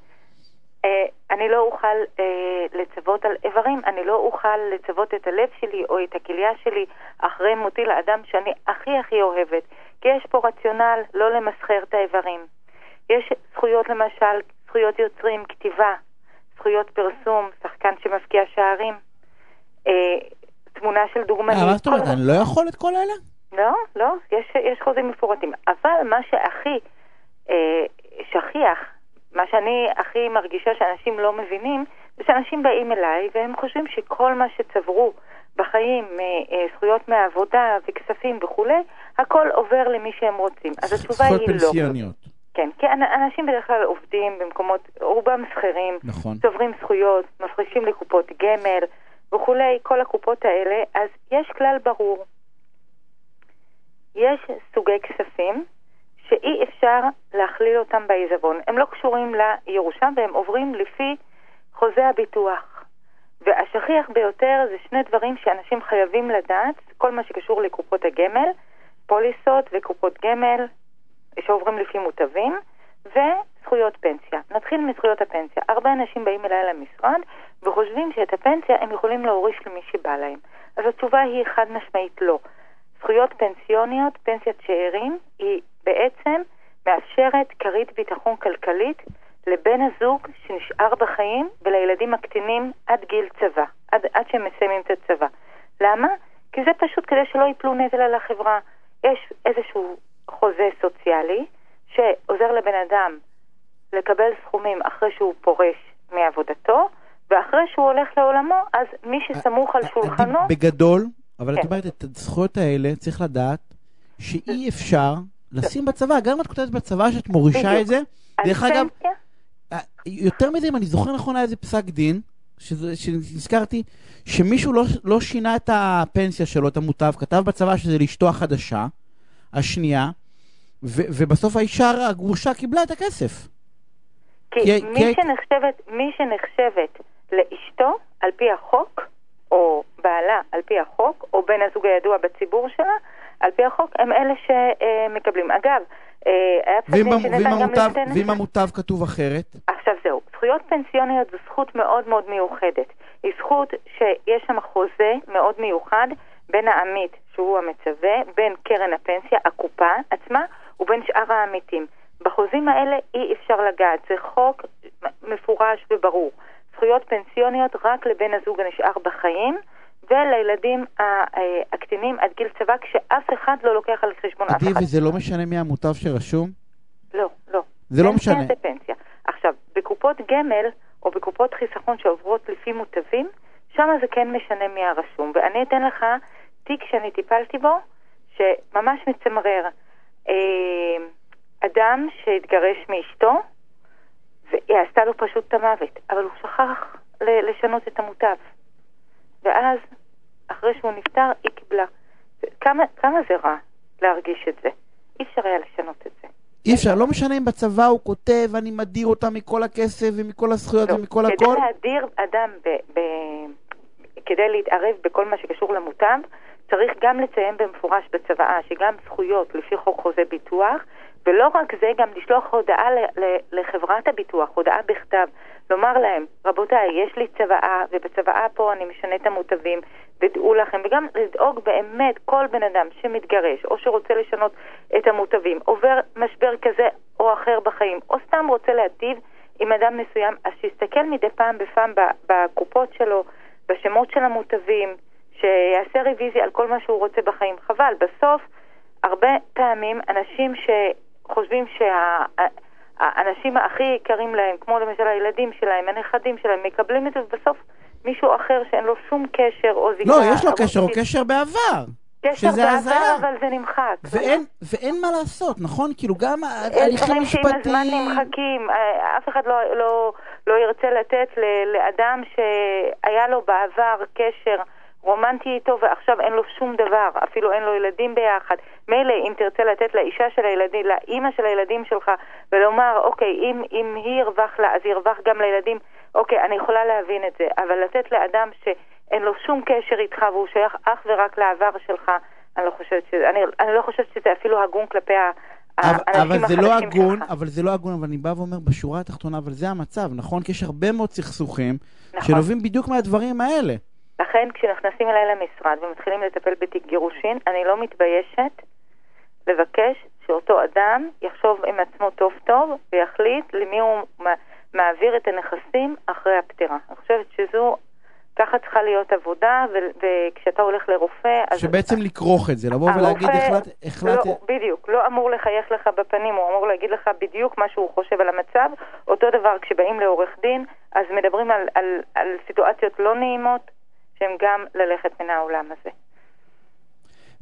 אה, אני לא אוכל אה, לצוות על איברים, אני לא אוכל לצוות את הלב שלי או את הכליה שלי אחרי מותי לאדם שאני הכי הכי אוהבת. כי יש פה רציונל לא למסחר את האיברים. יש זכויות למשל, זכויות יוצרים, כתיבה, זכויות פרסום, שחקן שמבקיע שערים, אה, תמונה של דוגמנית. מה זאת אומרת? אני לא יכול את כל אלה? לא, לא, יש, יש חוזים מפורטים. אבל מה שהכי שכיח, מה שאני הכי מרגישה שאנשים לא מבינים, זה שאנשים באים אליי והם חושבים שכל מה שצברו בחיים, אה, אה, זכויות מהעבודה וכספים וכולי, הכל עובר למי שהם רוצים. אז התשובה זכויות היא לא. פנסיוניות. כן, כי אנ- אנשים בדרך כלל עובדים במקומות, רובם שכירים, נכון. צוברים זכויות, מפרישים לקופות גמל וכולי, כל הקופות האלה, אז יש כלל ברור. יש סוגי כספים שאי אפשר להכליל אותם בעיזבון. הם לא קשורים לירושה והם עוברים לפי חוזה הביטוח. והשכיח ביותר זה שני דברים שאנשים חייבים לדעת, כל מה שקשור לקופות הגמל, פוליסות וקופות גמל שעוברים לפי מוטבים, וזכויות פנסיה. נתחיל מזכויות הפנסיה. הרבה אנשים באים אליי למשרד וחושבים שאת הפנסיה הם יכולים להוריש למי שבא להם. אז התשובה היא חד משמעית לא. זכויות פנסיוניות, פנסיית שאירים, היא בעצם מאפשרת כרית ביטחון כלכלית לבן הזוג שנשאר בחיים ולילדים הקטינים עד גיל צבא, עד, עד שהם מסיימים את הצבא. למה? כי זה פשוט כדי שלא ייפלו נטל על החברה. יש איזשהו חוזה סוציאלי שעוזר לבן אדם לקבל סכומים אחרי שהוא פורש מעבודתו, ואחרי שהוא הולך לעולמו, אז מי שסמוך על עדי, שולחנו... בגדול, אבל כן. את אומרת, את הזכויות האלה צריך לדעת שאי אפשר לשים בצבא, גם אם את כותבת בצבא שאת מורישה. את זה. דרך אגב, אה, יותר מזה, אם אני זוכר נכון, היה איזה פסק דין, שנזכרתי, שמישהו לא, לא שינה את הפנסיה שלו, את המוטב, כתב בצבא שזה לאשתו החדשה, השנייה, ו, ובסוף האישה הגרושה קיבלה את הכסף. כי כי- מי, כי- שנחשבת, מי שנחשבת לאשתו על פי החוק, או בעלה על פי החוק, או בן הזוג הידוע בציבור שלה, על פי החוק, הם אלה שמקבלים. אגב, אה, היה פסק דין שניתן גם ואם. המוטב כתוב אחרת, עכשיו זהו, זכויות פנסיוניות זו זכות מאוד מאוד מיוחדת. היא זכות שיש שם חוזה מאוד מיוחד בין העמית, שהוא המצווה, בין קרן הפנסיה, הקופה עצמה, ובין שאר העמיתים. בחוזים האלה אי אפשר לגעת, זה חוק מפורש וברור. זכויות פנסיוניות רק לבן הזוג הנשאר בחיים ולילדים אה, הקטינים עד גיל צבא, כשאף אחד לא לוקח על חשבון אף עדי, אחד. וזה לא משנה מי המוטב שרשום? לא, לא. זה לא משנה. זה פנסיה. עכשיו, בקופות גמל או בקופות חיסכון שעוברות לפי מוטבים, שם זה כן משנה מי הרשום. ואני אתן לך תיק שאני טיפלתי בו, שממש מצמרר. אה, אדם שהתגרש מאשתו, והיא עשתה לו פשוט את המוות, אבל הוא שכח לשנות את המוטב. ואז, אחרי שהוא נפטר, היא קיבלה. כמה, כמה זה רע להרגיש את זה? אי אפשר היה לשנות את זה. אי אפשר, לא משנה אם בצבא הוא כותב, אני מדיר אותה מכל הכסף ומכל הזכויות לא, ומכל כדי הכל. להדיר אדם, ב, ב, כדי להתערב בכל מה שקשור למוטב, צריך גם לציין במפורש בצוואה שגם זכויות לפי חוק חוזה ביטוח, ולא רק זה, גם לשלוח הודעה לחברת הביטוח, הודעה בכתב, לומר להם, רבותיי, יש לי צוואה, ובצוואה פה אני משנה את המוטבים, ודעו לכם, וגם לדאוג באמת, כל בן אדם שמתגרש, או שרוצה לשנות את המוטבים, עובר משבר כזה או אחר בחיים, או סתם רוצה להטיב עם אדם מסוים, אז שיסתכל מדי פעם בפעם בקופות שלו, בשמות של המוטבים, שיעשה רוויזיה על כל מה שהוא רוצה בחיים. חבל, בסוף, הרבה פעמים אנשים שחושבים שהאנשים הכי יקרים להם, כמו למשל הילדים שלהם, הנכדים שלהם, מקבלים את זה, ובסוף מישהו אחר שאין לו שום קשר או זיקה. לא, יש לו. קשר, הוא קשר בעבר. קשר שזה בעבר, הזיה. אבל זה נמחק. ואין, ואין מה לעשות, נכון? כאילו גם ההליכים דברים שעם הזמן המשפטיים... נמחקים. אה, אף אחד לא, לא, לא ירצה לתת ל- לאדם שהיה לו בעבר קשר רומנטי איתו ועכשיו אין לו שום דבר, אפילו אין לו ילדים ביחד. מילא אם תרצה לתת לאישה של הילדים, לאימא של הילדים שלך, ולומר, אוקיי, אם, אם היא ירווח לה, אז ירווח גם לילדים, אוקיי, אני יכולה להבין את זה, אבל לתת לאדם שאין לו שום קשר איתך והוא שייך אך ורק לעבר שלך, אני לא חושבת שזה, אני, אני לא חושבת שזה אפילו הגון כלפי ה... אבל, זה לא הגון, שלך. אבל זה לא הגון, אבל אני בא ואומר בשורה התחתונה, אבל זה המצב, נכון? כי יש הרבה מאוד סכסוכים נכון. שנובעים בדיוק מהדברים האלה. לכן כשנכנסים אליי למשרד ומתחילים לטפל בתיק גירושין, אני לא מתביישת לבקש שאותו אדם יחשוב עם עצמו טוב טוב ויחליט למי הוא מעביר את הנכסים אחרי הפטירה. אני חושבת שזו, ככה צריכה להיות עבודה, ו- וכשאתה הולך לרופא, אז... שבעצם לכרוך את זה, לבוא ולהגיד, הרופא החלט... החלט... לא, בדיוק, לא אמור לחייך לך בפנים, הוא אמור להגיד לך בדיוק מה שהוא חושב על המצב. אותו דבר כשבאים לעורך דין, אז מדברים על, על, על סיטואציות לא נעימות, שהן גם ללכת מן העולם הזה.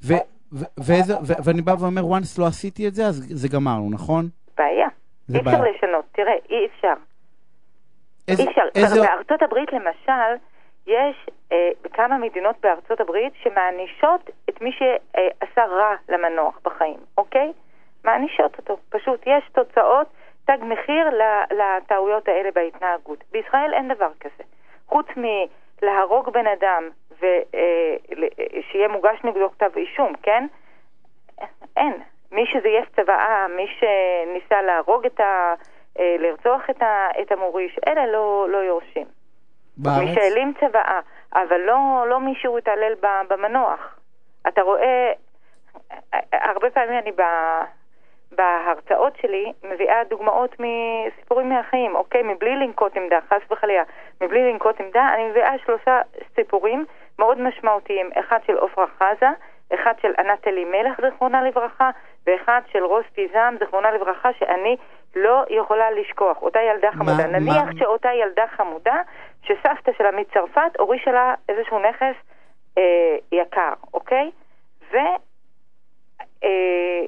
ו... ו... ואיזה... ו... ואני בא ואומר, once לא עשיתי את זה, אז זה גמרנו, נכון? בעיה. אי אפשר בעיה. לשנות, תראה, אי אפשר. איזה... אי אפשר. איזה... בארצות הברית למשל, יש אה, בכמה מדינות בארצות הברית שמענישות את מי שעשה רע למנוח בחיים, אוקיי? מענישות אותו. פשוט יש תוצאות, תג מחיר לטעויות האלה בהתנהגות. בישראל אין דבר כזה. חוץ מלהרוג בן אדם ושיהיה מוגש נגדו כתב אישום, כן? אין. מי שזייף צוואה, מי שניסה להרוג את ה... אה, לרצוח את, ה, את המוריש, אלה לא, לא יורשים. בארץ? מי שהעלים צוואה, אבל לא, לא מי שהוא התעלל במנוח. אתה רואה, הרבה פעמים אני ב, בהרצאות שלי מביאה דוגמאות מסיפורים מהחיים, אוקיי? מבלי לנקוט עמדה, חס וחלילה, מבלי לנקוט עמדה, אני מביאה שלושה סיפורים מאוד משמעותיים, אחד של עפרה חזה, אחד של ענת אלימלך, זיכרונה לברכה, ואחד של רוס פיזם, זיכרונה לברכה, שאני לא יכולה לשכוח. אותה ילדה חמודה. מה- נניח מה- שאותה ילדה חמודה, שסבתא שלה מצרפת הורישה לה איזשהו נכס אה, יקר, אוקיי? ו... אה,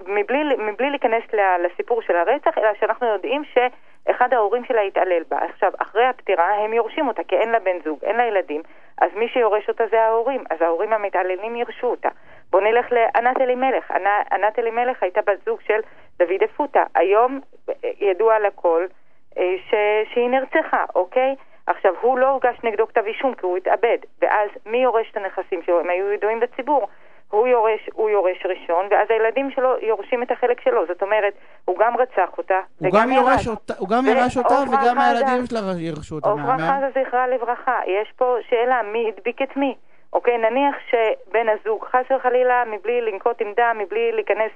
ומבלי להיכנס לסיפור של הרצח, אלא שאנחנו יודעים שאחד ההורים שלה התעלל בה. עכשיו, אחרי הפטירה הם יורשים אותה, כי אין לה בן זוג, אין לה ילדים, אז מי שיורש אותה זה ההורים, אז ההורים המתעללים ירשו אותה. בואו נלך לענת אלימלך. ענת אלימלך הייתה בת זוג של דוד אפוטה. היום ידוע לכל אה, ש... שהיא נרצחה, אוקיי? עכשיו, הוא לא הוגש נגדו כתב אישום כי הוא התאבד, ואז מי יורש את הנכסים שלו? הם היו ידועים בציבור. הוא יורש, הוא יורש ראשון, ואז הילדים שלו יורשים את החלק שלו. זאת אומרת, הוא גם רצח אותה, הוא גם יורש אותה, הוא גם יורש אותה וגם הילדים שלה ירשו אותה. עפרה חזה זכרה לברכה. יש פה שאלה, מי הדביק את מי? אוקיי, נניח שבן הזוג, חס וחלילה, מבלי לנקוט עמדה, מבלי להיכנס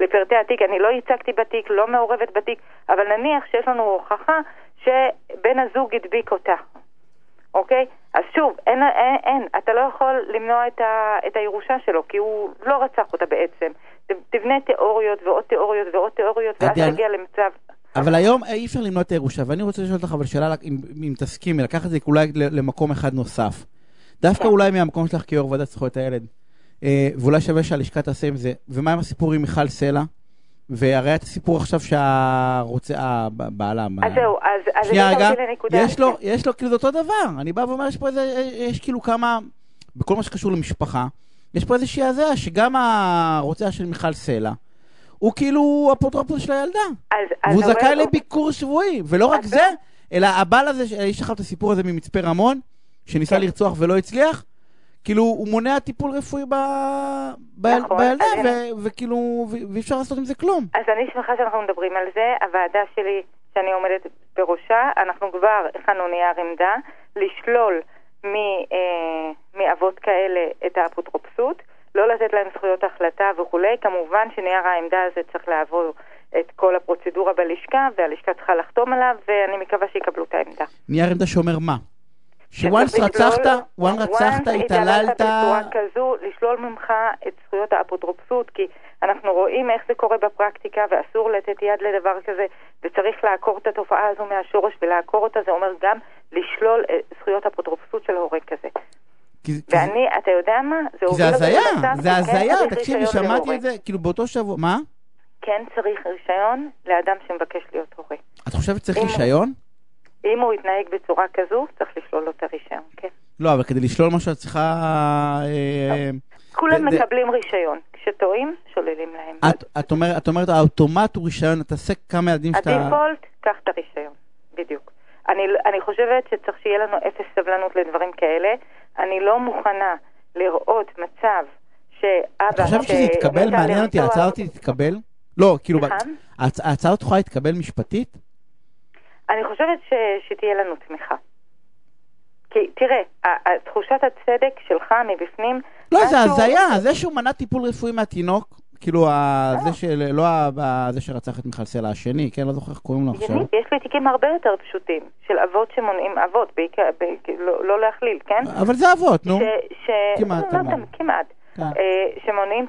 לפרטי התיק, אני לא ייצגתי בתיק, לא מעורבת בתיק, אבל נניח שיש לנו הוכחה שבן הזוג הדביק אותה, אוקיי? אז שוב, אין, אין, אין, אתה לא יכול למנוע את, ה, את הירושה שלו, כי הוא לא רצח אותה בעצם. תבנה תיאוריות ועוד תיאוריות ועוד תיאוריות, ואז תגיע למצב... אבל היום אי אפשר למנוע את הירושה, ואני רוצה לשאול אותך אבל שאלה, אם, אם תסכימי, לקחת את זה אולי למקום אחד נוסף. דווקא אולי מהמקום שלך כיו"ר ועדת זכויות הילד, אה, ואולי שווה שהלשכה תעשה עם זה, ומה עם הסיפור עם מיכל סלע? והרי את הסיפור עכשיו שהרוצה, הבעלה... אז זהו, אז שנייה רגע, יש לו, יש לו כאילו זה אותו דבר, אני בא ואומר, יש פה איזה, יש כאילו כמה, בכל מה שקשור למשפחה, יש פה איזושהי הזיה שגם הרוצח של מיכל סלע, הוא כאילו אפוטרופוס של הילדה. אז, והוא זכאי לביקור שבועי, ולא רק זה, אלא הבעל הזה, יש לך את הסיפור הזה ממצפה רמון, שניסה כן. לרצוח ולא הצליח, כאילו, הוא מונע טיפול רפואי ב... ב... נכון, בילדה, ו... וכאילו, ואי אפשר לעשות עם זה כלום. אז אני שמחה שאנחנו מדברים על זה. הוועדה שלי, שאני עומדת בראשה, אנחנו כבר הכנו נייר עמדה לשלול מ... אה, מאבות כאלה את האפוטרופסות, לא לתת להם זכויות החלטה וכולי. כמובן שנייר העמדה הזה צריך לעבור את כל הפרוצדורה בלשכה, והלשכה צריכה לחתום עליו, ואני מקווה שיקבלו את העמדה. נייר עמדה שאומר מה? שוואנס רצחת, וואן רצחת, התעללת... בצורה כזו, לשלול ממך את זכויות האפוטרופסות, כי אנחנו רואים איך זה קורה בפרקטיקה, ואסור לתת יד לדבר כזה, וצריך לעקור את התופעה הזו מהשורש, ולעקור אותה זה אומר גם לשלול זכויות אפוטרופסות של הורה כזה. ואני, אתה יודע מה? זה הוביל אותי למצב זה הזיה, תקשיבי, שמעתי את זה, כאילו באותו שבוע, מה? כן צריך רישיון לאדם שמבקש להיות הורה. את חושבת שצריך רישיון? אם הוא יתנהג בצורה כזו, צריך לשלול לו את הרישיון, כן. לא, אבל כדי לשלול משהו את צריכה... אה, כולם מקבלים רישיון. כשטועים, שוללים להם. את אומרת, האוטומט הוא רישיון, אתה עושה כמה ילדים שאתה... הדיפולט, קח את הרישיון, בדיוק. אני חושבת שצריך שיהיה לנו אפס סבלנות לדברים כאלה. אני לא מוכנה לראות מצב שאבא... את חושבת שזה יתקבל? מעניין אותי, ההצעה הזאת תתקבל? לא, כאילו, ההצעה הזאת יכולה להתקבל משפטית? אני חושבת ש... שתהיה לנו תמיכה. כי תראה, תחושת הצדק שלך מבפנים... לא, זה הזיה, זה שהוא מנע טיפול רפואי מהתינוק, כאילו, זה של... לא זה שרצח את מיכל סלע השני, כן? לא זוכר איך קוראים לו עכשיו. יש לי תיקים הרבה יותר פשוטים, של אבות שמונעים, אבות, לא, לא להכליל, כן? אבל זה אבות, נו. כמעט, לא, כמעט. כן. אה, שמונעים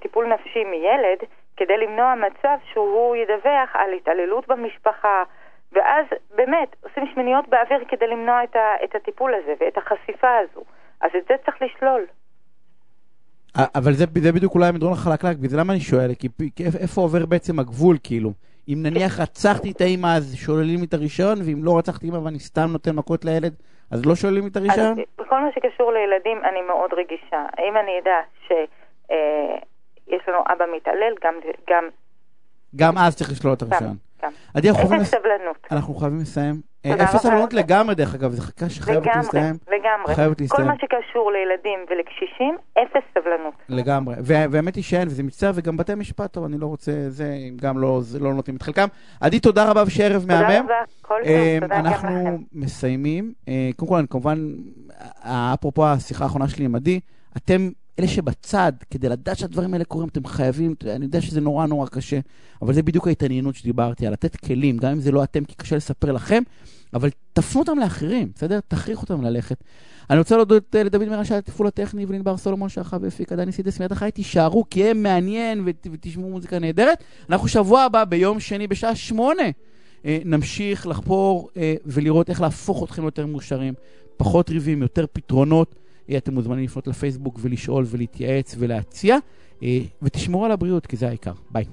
טיפול נפשי מילד, כדי למנוע מצב שהוא ידווח על התעללות במשפחה. ואז באמת עושים שמיניות באוויר כדי למנוע את, ה, את הטיפול הזה ואת החשיפה הזו. אז את זה צריך לשלול. אבל זה, זה בדיוק אולי המדרון החלקלק, בגלל למה אני שואל? כי, כי איפה עובר בעצם הגבול, כאילו? אם נניח רצחתי את האמא אז שוללים את הרישיון, ואם לא רצחתי אמא ואני סתם נותן מכות לילד, אז לא שוללים את הרישיון? אז בכל מה שקשור לילדים אני מאוד רגישה. אם אני אדע שיש אה, לנו אבא מתעלל, גם... גם, גם אז צריך לשלול את הרישיון. אותם. עדי, אנחנו אפס סבלנות. אנחנו חייבים לסיים. אפס סבלנות לגמרי, דרך אגב, זו חקיקה שחייבת להסתיים. לגמרי, חייבת להסתיים. כל מה שקשור לילדים ולקשישים, אפס סבלנות. לגמרי. והאמת היא שאין, וזה מצטער, וגם בתי משפט, טוב, אני לא רוצה, זה, גם לא, לא נותנים את חלקם. עדי, תודה רבה ושערב מהמם. תודה רבה, כל טוב, אה, תודה גם לכם. אנחנו מסיימים. אה, קודם כל, כמובן, אפרופו השיחה האחרונה שלי עם עדי, אתם אלה שבצד, כדי לדעת שהדברים האלה קורים, אתם חייבים, אני יודע שזה נורא נורא קשה, אבל זה בדיוק ההתעניינות שדיברתי, על לתת כלים, גם אם זה לא אתם, כי קשה לספר לכם, אבל תפנו אותם לאחרים, בסדר? תכריחו אותם ללכת. אני רוצה להודות אה, לדוד מירן שהיה התפעול הטכני ולנבר סולומון שערכה והפיקה דני סידס מיד אחריי, תישארו כי הם מעניין ותשמעו מוזיקה נהדרת. אנחנו שבוע הבא ביום שני בשעה שמונה אה, נמשיך לחפור אה, ולראות איך להפוך אתכם ליותר מאושרים, פחות ריבים, יותר פתרונות. אתם מוזמנים לפנות לפייסבוק ולשאול ולהתייעץ ולהציע, אה, ותשמרו על הבריאות, כי זה העיקר. ביי.